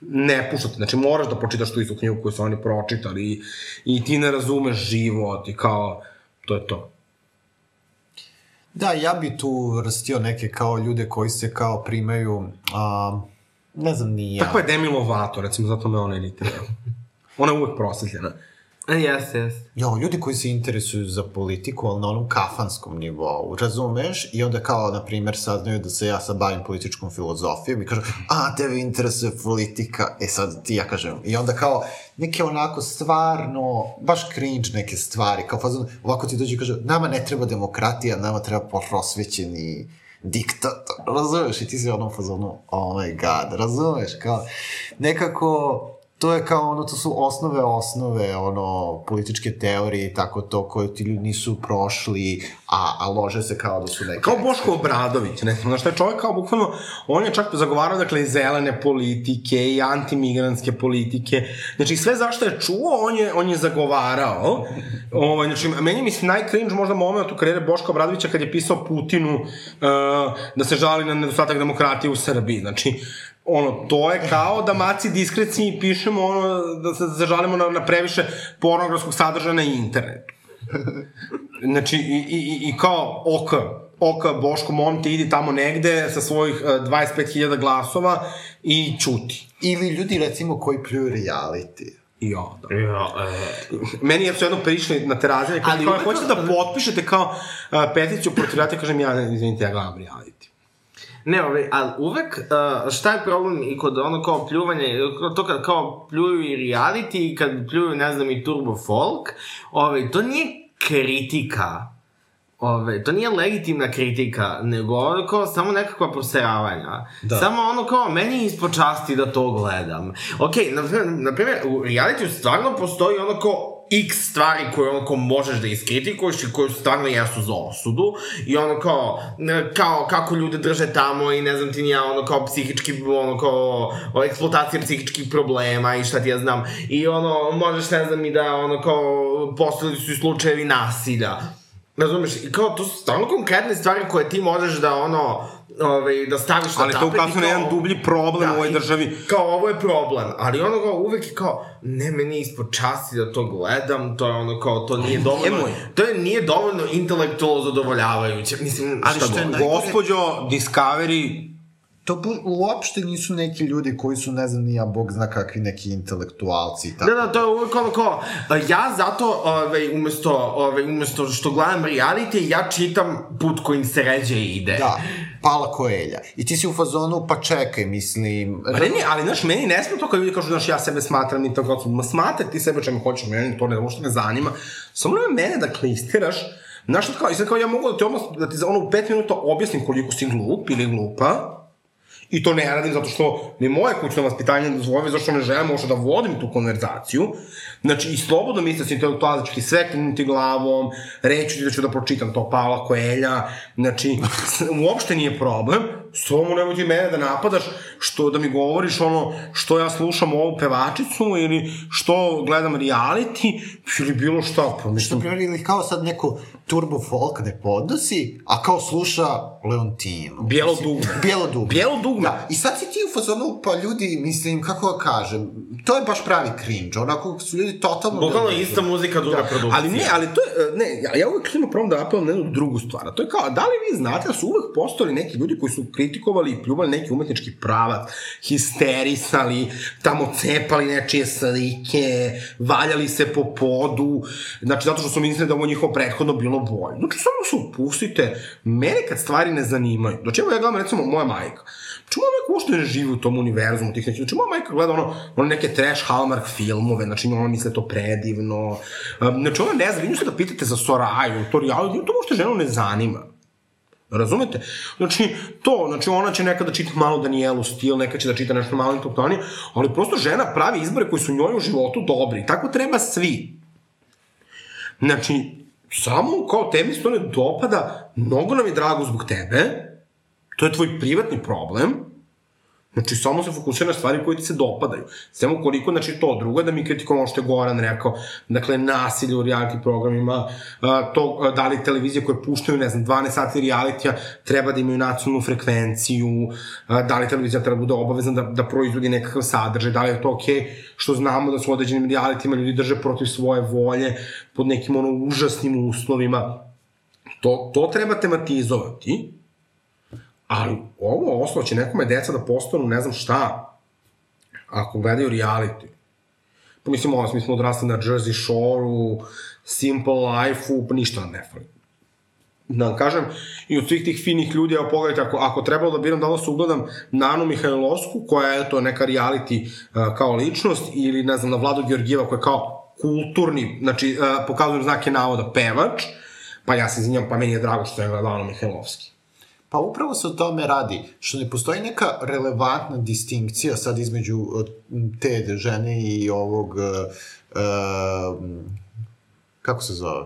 C: Ne puštati, znači moraš da pročitaš tu istu knjigu koju su oni pročitali i, i ti ne razumeš život i kao, to je to.
A: Da, ja bi tu vrstio neke kao ljude koji se kao primaju, a, ne znam ni ja.
C: Tako je Demi Lovato, recimo, zato me ona iritira. Ona je uvek prosvetljena.
B: Jeste, jeste.
A: Jo, ljudi koji se interesuju za politiku, ali na onom kafanskom nivou, razumeš? I onda kao, na primer, saznaju da se ja sad bavim političkom filozofijom i kažu, a, tebe interesuje politika, e sad ti ja kažem, i onda kao, neke onako stvarno, baš cringe neke stvari, kao fazon, ovako ti dođe i kaže, nama ne treba demokratija, nama treba prosvećeni diktator, razumeš? I ti si u onom fazonu, oh my god, razumeš? Kao, nekako, to je kao ono, to su osnove osnove, ono, političke teorije i tako to, koje ti ljudi nisu prošli, a, a lože se kao da su neke...
C: Kao Boško Obradović, ne znam, znaš, taj čovjek kao bukvalno, on je čak zagovarao, dakle, i zelene politike i antimigranske politike, znači sve zašto je čuo, on je, on je zagovarao, ovaj, znači, meni mislim najcringe možda moment u karijere Boška Obradovića kad je pisao Putinu uh, da se žali na nedostatak demokratije u Srbiji, znači, ono, to je kao da maci diskreciji pišemo ono, da se zažalimo na, na previše pornografskog sadržaja na internetu. Znači, i, i, i kao, ok, ok, Boško, mom te idi tamo negde sa svojih uh, 25.000 glasova i čuti.
A: Ili ljudi, recimo, koji pljuju reality.
C: I ja, da.
B: Ja, e.
C: Meni je jedno prišli na terazine, kao,
B: Ali
C: kao hoćete da potpišete kao uh, peticiju protiv reality, kažem ja, izvinite, ja gledam reality.
B: Ne, ovaj, ali uvek, uh, šta je problem i kod ono kao pljuvanje, to kad kao pljuju i reality i kad pljuju, ne znam, i turbo folk, ovaj, to nije kritika, Ove, to nije legitimna kritika, nego ono kao samo nekakva proseravanja. Da. Samo ono kao, meni je ispod časti da to gledam. Ok, na, na primjer, u realitiju stvarno postoji ono kao x stvari koje ono kao možeš da iskritikuješ i koje stvarno jesu za osudu i ono kao, kao kako ljude drže tamo i ne znam ti ni ja ono kao psihički, ono kao eksploatacija psihičkih problema i šta ti ja znam. I ono možeš ne znam i da ono kao postojali su i slučajevi nasilja. Razumeš, i kao, to su stvarno konkretne stvari koje ti možeš da, ono, ovaj, da staviš na
C: Ali to
B: tapet i
C: ukazuje na
B: kao-
C: jedan dublji problem u ovoj državi.
B: Kao, ovo je problem, ali ono kao, uvek je kao, ne, meni je ispod časti da to gledam, to je ono kao, to nije dovoljno,
C: Nemoj.
B: to je nije dovoljno intelektualno zadovoljavajuće, mislim,
A: Ali
B: šta
A: što je
B: god.
A: naj-
C: Gospođo Discovery,
A: To bu, uopšte nisu neki ljudi koji su, ne znam, ni ja, bog zna kakvi neki intelektualci i tako.
B: Da, da, to je uvek ono kao, a, ja zato, ovaj, umesto, ovaj, umesto što gledam reality, ja čitam put kojim se ređe ide.
A: Da, Pala Koelja. I ti si u fazonu, pa čekaj, mislim...
C: Pa ne, ne, ali, znaš, meni ne smije to kad ljudi kažu, znaš, ja sebe smatram i tako, ma smatraj ti sebe čemu hoćeš, meni to ne, uopšte ne zanima. Samo ne mene da klistiraš, znaš, kao, i sad kao ja mogu da ti odmah, da ti za ono u pet minuta objasnim koliko si glup ili glupa, I to ne radim zato što mi moje kućno vaspitanje dozvoljava, zašto ne želim uopšte da vodim tu konverzaciju. Znači, i slobodno misle se intelektualistički sve krenuti glavom, reći ti da ću da pročitam to Paula Koelja, znači, uopšte nije problem, samo nemoj ti mene da napadaš, što da mi govoriš ono, što ja slušam ovu pevačicu, ili što gledam reality, ili bilo šta, pa
A: Što,
C: mislim,
A: primjer, ili kao sad neko turbo folk ne podnosi, a kao sluša Leontinu.
C: Bijelo dugme.
A: Bijelo dugme.
C: Bijelo dugme.
A: Da, i sad si ti u fazonu, pa ljudi, mislim, kako da kažem, to je baš pravi cringe, onako su ljudi totalno...
B: Bukvalno
A: da-
B: ista muzika, druga
A: Da,
B: produkcija.
C: Ali ne, ali to je, e, ne, ja, ja uvek imam problem da apelujem na jednu drugu stvar, to je kao, da li vi znate da su uvek postojali neki ljudi koji su kritikovali i pljuvali neki umetnički pravac, histerisali, tamo cepali nečije slike, valjali se po podu, znači zato što su mislili da ovo njihovo prethodno bilo bolje. Znači samo se upustite, mene kad stvari ne zanimaju, znači evo ja gledam recimo moja majka, Znači, moja majka uopšte ne živi u tom univerzumu tih nekih. Znači, moja majka gleda ono, ono neke trash Hallmark filmove, znači, ona misle to predivno. Um, Znači, ona ne zna, vi nju da pitate za Soraju, to reality, to uopšte ženu ne zanima. Razumete? Znači, to, znači ona će nekada čita malo Danielu stil, neka će da čita nešto malo intelektualnije, ali prosto žena pravi izbore koji su njoj u životu dobri. Tako treba svi. Znači, samo kao tebi se to ne dopada, mnogo nam je drago zbog tebe, to je tvoj privatni problem, Znači, samo se fokusira na stvari koje ti se dopadaju. Samo koliko, znači, to. Drugo da mi kritikujemo ovo što je Goran rekao, dakle, nasilje u reality programima, to, da li televizije koje puštaju, ne znam, 12 sati realitija treba da imaju nacionalnu frekvenciju, da li televizija treba da bude obavezna da, da proizvodi nekakav sadržaj, da li je to okej, okay, što znamo da su određenim realitijima ljudi drže protiv svoje volje, pod nekim ono užasnim uslovima, To, to treba tematizovati, ali ovo oslo će nekome deca da postanu ne znam šta, ako gledaju reality. Pa mislim, ovo, mi smo odrasli na Jersey Shore-u, Simple Life-u, pa ništa ne fali. Da kažem, i od svih tih finih ljudi, evo pogledajte, ako, ako trebalo da biram da li se ugledam na Anu Mihajlovsku, koja je to neka reality uh, kao ličnost, ili ne znam, na Vladu Georgijeva, koja je kao kulturni, znači, uh, pokazujem znake navoda, pevač, pa ja se izvinjam, pa meni je drago što je gledala Anu Mihajlovski.
A: Pa upravo se o tome radi, što ne postoji neka relevantna distinkcija sad između uh, te žene i ovog, uh, uh, kako se zove?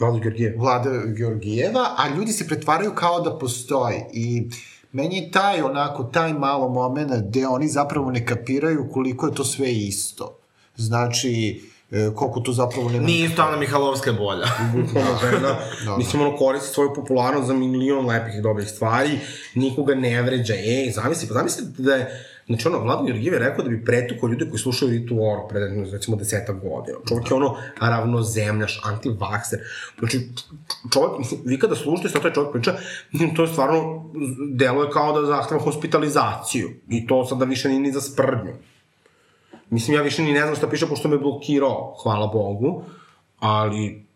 C: Vladu Georgijeva.
A: Vlada Georgijeva, a ljudi se pretvaraju kao da postoji. I meni je taj, onako, taj malo moment gde oni zapravo ne kapiraju koliko je to sve isto. Znači, e, koliko to zapravo nema...
B: Nije isto Ana Mihalovska je bolja.
C: bukvalno žena, mislim, ono, koristi svoju popularnost za milion lepih i dobrih stvari, nikoga ne vređa, ej, zamisli, pa zamisli da je, znači, ono, Vlado Georgijev je rekao da bi pretuko ljude koji slušaju Ritu Oro pred, recimo, deseta godina. Čovjek je ono ravnozemljaš, antivakser. Znači, čovjek, mislim, vi kada slušate šta taj čovjek priča, to je stvarno, deluje kao da zahteva hospitalizaciju. I to sada više nije ni za sprdnju. Mislim, ja više ni ne znam šta piše, pošto me blokirao, hvala Bogu, ali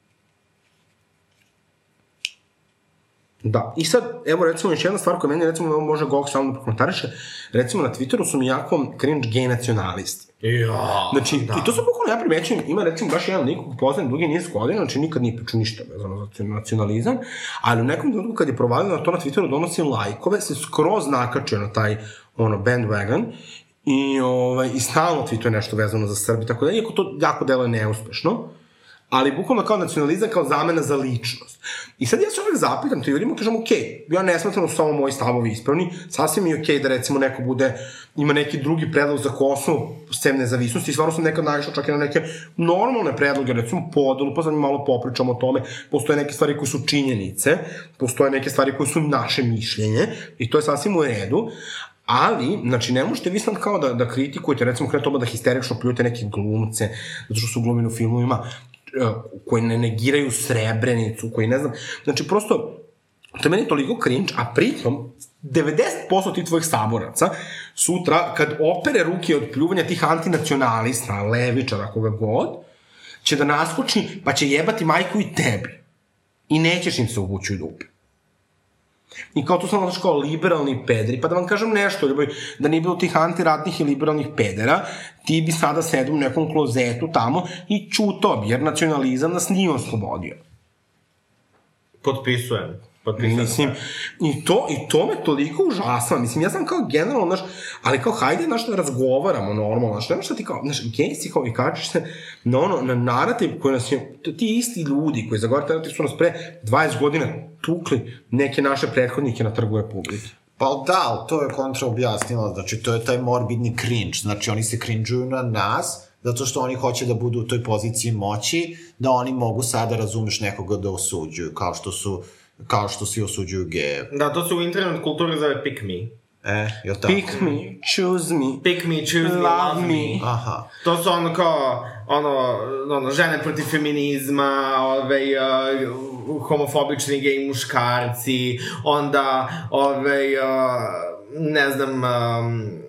C: Da, i sad, evo recimo još jedna stvar koja meni recimo može Gog samo da prokomentariše, recimo na Twitteru su mi jako cringe gay nacionalisti.
B: Ja,
C: Znači, da. i to sam bukvalno ja primećujem, ima recimo baš jedan lik koji poznajem dugi niz godina, znači nikad nije pričao ništa vezano za nacionalizam, ali u nekom trenutku kad je provalio na to na Twitteru donosi lajkove, se skroz nakačio na taj ono bandwagon i, ovaj, i stalno tweetuje nešto vezano za Srbi, tako da, iako to jako deluje neuspešno, ali bukvalno kao nacionalizam, kao zamena za ličnost. I sad ja se uvek zapitam te ljudima, kažem, ok, ja ne smatram da su samo moji stavovi ispravni, sasvim je ok da recimo neko bude, ima neki drugi predlog za Kosovo, sem nezavisnosti, i stvarno sam nekad naišao čak i na neke normalne predloge, recimo podelu, pa sad malo popričamo o tome, postoje neke stvari koje su činjenice, postoje neke stvari koje su naše mišljenje, i to je sasvim u redu, Ali, znači, ne možete vi sad kao da, da kritikujete, recimo, kada toba da histerično pljujete neke glumce, zato što su glumili u filmovima, eh, koji ne negiraju srebrenicu, koji ne znam, znači, prosto, to je meni toliko cringe, a pritom, 90% tih tvojih saboraca sutra, kad opere ruke od pljuvanja tih antinacionalista, levičara, koga god, će da naskoči, pa će jebati majku i tebi. I nećeš im se uvući u dupe. I kao tu sam znaš kao liberalni pederi, pa da vam kažem nešto, ljubav, da nije bilo tih antiratnih i liberalnih pedera, ti bi sada sedio u nekom klozetu tamo i čutao bi, jer nacionalizam nas nije oslobodio.
B: Potpisujem. Potpisujem.
C: Mislim, i to, i to me toliko užasava. Mislim, ja sam kao generalno, znaš, ali kao hajde, znaš, da razgovaramo normalno, znaš, nema šta ti kao, znaš, gej si kao i kačiš se na ono, na narativ koji nas je, ti isti ljudi koji zagovaraju narativ su nas pre 20 godina tukli neke naše prethodnike na trgu Republike.
A: Pa da, ali to je kontra objasnila, znači to je taj morbidni cringe, znači oni se cringe-uju na nas, zato što oni hoće da budu u toj poziciji moći, da oni mogu sada, razumeš, nekoga da osuđuju, kao što su kao što svi osuđuju geje.
B: Da, to se u internet kulturi zove pick me.
A: E, je tako?
C: Pick me, choose me,
B: Pick me, choose me,
C: love me.
B: me.
A: Aha.
B: To su ono kao, ono, ono žene protiv feminizma, ove, uh, homofobični gej muškarci, onda, ove, uh, ne znam, um,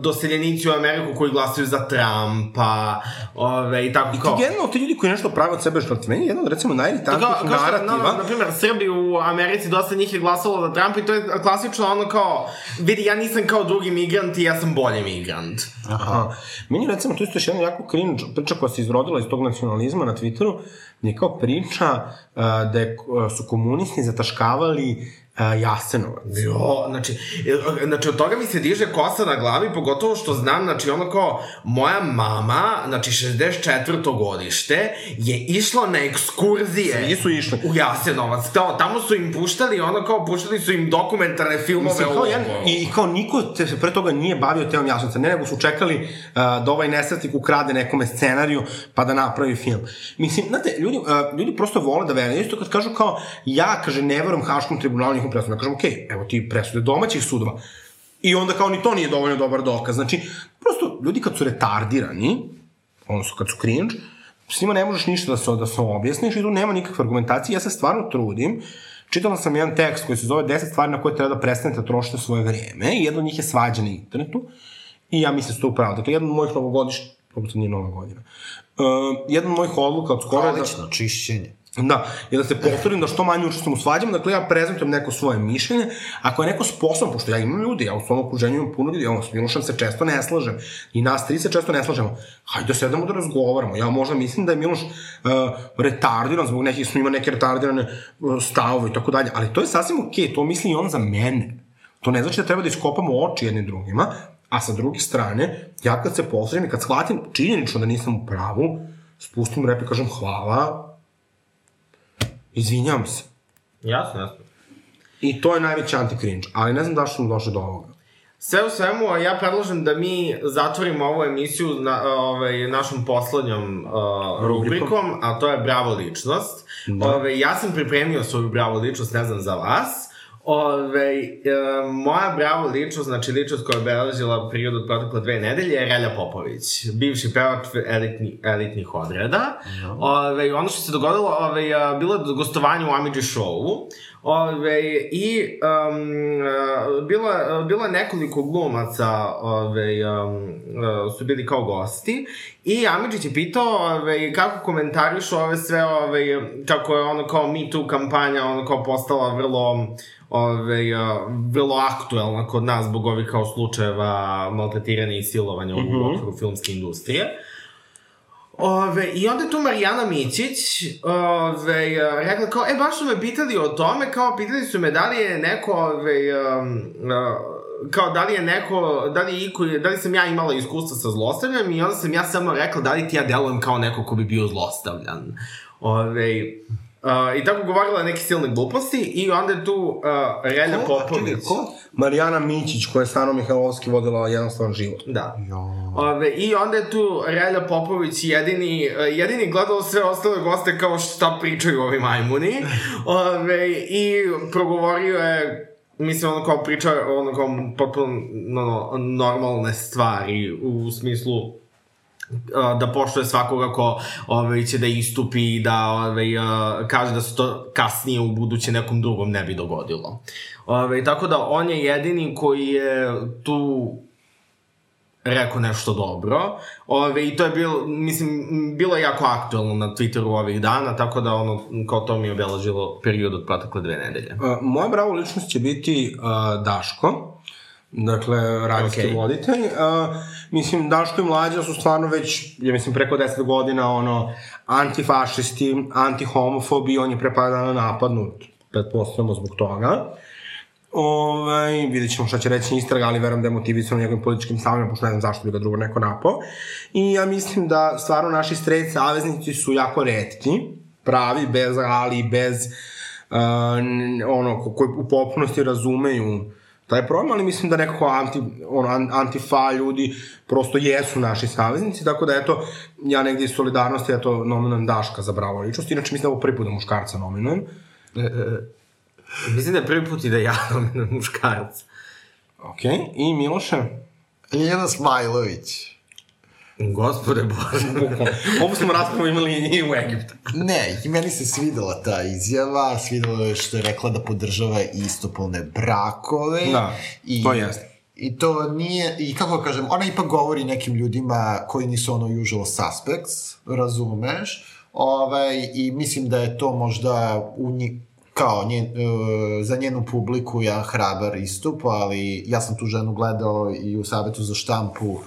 B: doseljenici u Ameriku koji glasaju za Trumpa, ove, i tako
C: I
B: kao...
C: ti generalno ti ljudi koji nešto prave od sebe što meni je jedan od recimo
B: kao što,
C: narativa.
B: na, na primjer, Srbi u Americi, dosta njih je glasalo za Trumpa i to je klasično ono kao, vidi, ja nisam kao drugi migrant i ja sam bolji migrant.
C: Aha. Meni je recimo to isto još jedna jako cringe priča koja se izrodila iz tog nacionalizma na Twitteru, je kao priča uh, da je, uh, su komunisti zataškavali uh, Jasenovac.
B: Jo, znači, e, znači od toga mi se diže kosa na glavi, pogotovo što znam, znači ono kao, moja mama, znači 64. godište, je išla na ekskurzije.
C: Svi su išli.
B: U Jasenovac. To, tamo su im puštali, ono kao, puštali su im dokumentarne filmove
C: Mislim, kao jedan,
B: logoru.
C: i, I kao niko te se pre toga nije bavio temom Jasenovca, ne nego su čekali uh, da ovaj nesretnik ukrade nekome scenariju pa da napravi film. Mislim, znate, ljudi, uh, ljudi prosto vole da veruju. Isto kad kažu kao, ja, kaže, ne verujem Haškom tribunalu njihovom presudu. Ja kažem, okej, okay, evo ti presude domaćih sudova. I onda kao ni to nije dovoljno dobar dokaz. Znači, prosto, ljudi kad su retardirani, odnosno kad su cringe, s njima ne možeš ništa da se, da se objasniš i tu nema nikakve argumentacije. Ja se stvarno trudim. Čitala sam jedan tekst koji se zove 10 stvari na koje treba da prestanete da trošite svoje vreme i jedno od njih je svađa na internetu. I ja mislim da ste upravo. Dakle, jedan od mojih novogodišnjih, to nije nova godina, uh, jedan od mojih odluka od skoro je da...
A: Čišćenje.
C: Da, i da se potrudim da što manje učestvujem u svađama, dakle ja prezentujem neko svoje mišljenje, ako je neko sposoban, pošto ja imam ljudi, ja u svom okruženju imam puno ljudi, ja s Milošem se često ne slažem, i nas tri se često ne slažemo, hajde da sedamo da razgovaramo, ja možda mislim da je Miloš uh, retardiran, zbog nekih ima neke retardirane uh, stavove i tako dalje, ali to je sasvim okej, okay, to misli i on za mene. To ne znači da treba da iskopamo oči jedni drugima, a sa druge strane, ja kad se posredim i kad shvatim činjenično da nisam u pravu, spustim rep i kažem hvala, Izvinjam se.
B: Jasno, jasno.
C: I to je najveći anti-cringe, ali ne znam da što smo došli do ovoga.
B: Sve u svemu, ja predlažem da mi zatvorimo ovu emisiju na, ovaj, našom poslednjom uh, rubrikom, a to je Bravo ličnost. Da. Ove, ja sam pripremio svoju Bravo ličnost, ne znam za vas. Ove, e, moja bravo ličnost, znači ličnost koja je obeležila period od protekle dve nedelje je Relja Popović, bivši pevač elitni, elitnih odreda. No. Ove, ono što se dogodilo, ove, bilo je gostovanje u Amidži showu, Ove, I um, bilo, bilo je nekoliko glumaca ove, um, su bili kao gosti i Amidžić je pitao ove, kako komentarišu ove sve, ove, kako je ono kao Me Too kampanja ono kao postala vrlo ove, a, vrlo aktuelna kod nas zbog ovih kao slučajeva maltretiranja i silovanja mm -hmm. u okviru filmske industrije. Ove, I onda je tu Marijana Mićić ove, rekla kao, e, baš su me pitali o tome, kao pitali su me da li je neko, ove, um, uh, kao da li je neko, da li, iko, da li sam ja imala iskustva sa zlostavljanjem i onda sam ja samo rekla da li ti ja delujem kao neko ko bi bio zlostavljan. Ove, Uh, I tako govorila neke silne gluposti i onda je tu uh, Relja Popović. Čekaj, ko?
C: Marijana Mićić koja je Stano Mihajlovski vodila jednostavan život.
B: Da. Ove, I onda je tu Relja Popović jedini, uh, jedini gledao sve ostale goste kao šta pričaju ovi majmuni. Ove, I progovorio je mislim, ono kao priča, ono kao potpuno no, normalne stvari u smislu da poštuje svakoga ko ovaj, će da istupi i da ovaj, kaže da se to kasnije u buduće nekom drugom ne bi dogodilo. Ovaj, tako da on je jedini koji je tu rekao nešto dobro. Ove, I to je bilo, mislim, bilo je jako aktualno na Twitteru ovih dana, tako da ono, kao to mi je obelažilo period od protekle dve nedelje.
C: Uh, moja bravo ličnost će biti uh, Daško dakle, radijski okay. voditelj. Uh, mislim, Daško i Mlađa su stvarno već, ja mislim, preko 10 godina, ono, antifašisti, antihomofobi, on je prepadano napadnut, pretpostavljamo zbog toga. Ovaj, vidjet ćemo šta će reći istraga, ali verujem da je motivisan njegovim političkim stavima, pošto ne znam zašto bi ga drugo neko napao. I ja mislim da stvarno naši straight saveznici su jako redki, pravi, bez ali, bez uh, ono, koji u popunosti razumeju taj problem, ali mislim da nekako anti, ono, antifa ljudi prosto jesu naši saveznici, tako da eto, ja negdje iz solidarnosti, eto, nominujem Daška za bravo ličnost, inače mislim da ovo prvi put da muškarca nominujem. E, e,
B: mislim da je prvi put i da ja nominujem muškarca.
C: Ok, i Miloše?
A: Ljena Smajlović.
B: Gospode Bože.
C: Ovo smo raspravu imali i u Egiptu.
A: ne, i meni se svidela ta izjava, svidela je što je rekla da podržava istopolne brakove.
C: Da, i, to jeste.
A: I to nije, i kako da kažem, ona ipak govori nekim ljudima koji nisu ono usual suspects, razumeš? Ovaj, I mislim da je to možda u njih, kao njen, uh, za njenu publiku ja hrabar istup, ali ja sam tu ženu gledao i u savetu za štampu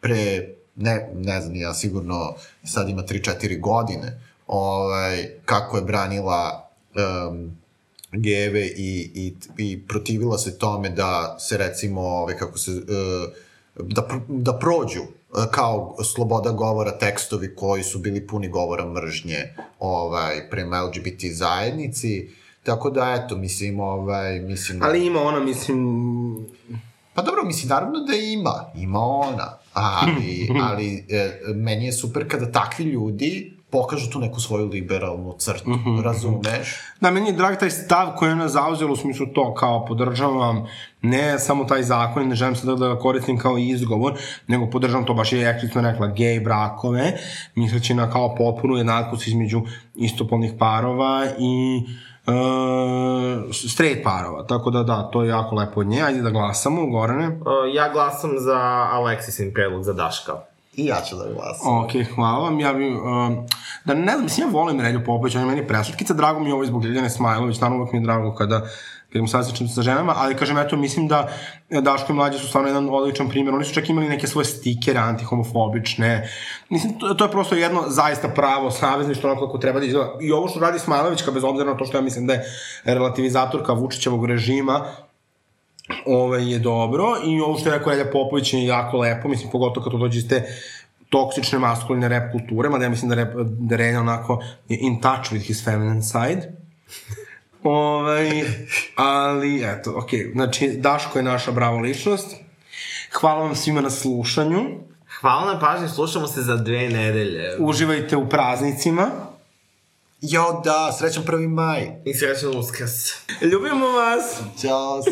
A: pre ne, ne znam, ja sigurno sad ima 3-4 godine, ovaj, kako je branila um, geve i, i, i protivila se tome da se recimo, ovaj, kako se, uh, da, da prođu uh, kao sloboda govora tekstovi koji su bili puni govora mržnje ovaj, prema LGBT zajednici, tako da eto, mislim, ovaj, mislim...
C: Ali ima ona, mislim...
A: Pa dobro, mislim, naravno da ima, ima ona, ali, ali e, meni je super kada takvi ljudi pokažu tu neku svoju liberalnu crtu,
C: Mhm,
A: razumeš?
C: Da, meni je drag taj stav koji je ona zauzela u smislu to kao podržavam ne samo taj zakon, ne želim sada da ga koristim kao izgovor, nego podržavam to baš je eksplicitno rekla gej brakove, misleći na kao potpunu jednakost između istopolnih parova i uh, straight parova. Tako da da, to je jako lepo od nje. Ajde da glasamo, Gorane.
B: Uh, ja glasam za Alexisin predlog za Daška.
A: I ja ću da glasam.
C: Ok, hvala vam. Ja bi, um, da ne znam, mislim, ja volim Relju Popović, on je meni preslatkica, drago mi je ovo zbog Ljeljane Smajlović, naravno uvek mi je drago kada im sasjećam sa ženama, ali kažem, eto, mislim da Daško i Mlađe su stvarno jedan odličan primjer. Oni su čak imali neke svoje stikere antihomofobične. Mislim, to, to je prosto jedno zaista pravo savezništvo, onako kako treba da izgleda. I ovo što radi Smajlovićka, bez obzira na to što ja mislim da je relativizatorka Vučićevog režima, ove, je dobro i ovo što je rekao Relja Popović je jako lepo, mislim, pogotovo kad to dođe iz te toksične maskuline rap kulture, mada ja mislim da, rap, da Relja onako je in touch with his feminine side. Ovaj, ali, eto, okej, okay. znači, Daško je naša bravo ličnost. Hvala vam svima na slušanju.
B: Hvala na pažnji, slušamo se za dve nedelje.
C: Uživajte u praznicima.
A: Jo, da, srećan 1. maj.
B: I srećan uskrs.
C: Ljubimo vas!
A: Ćao.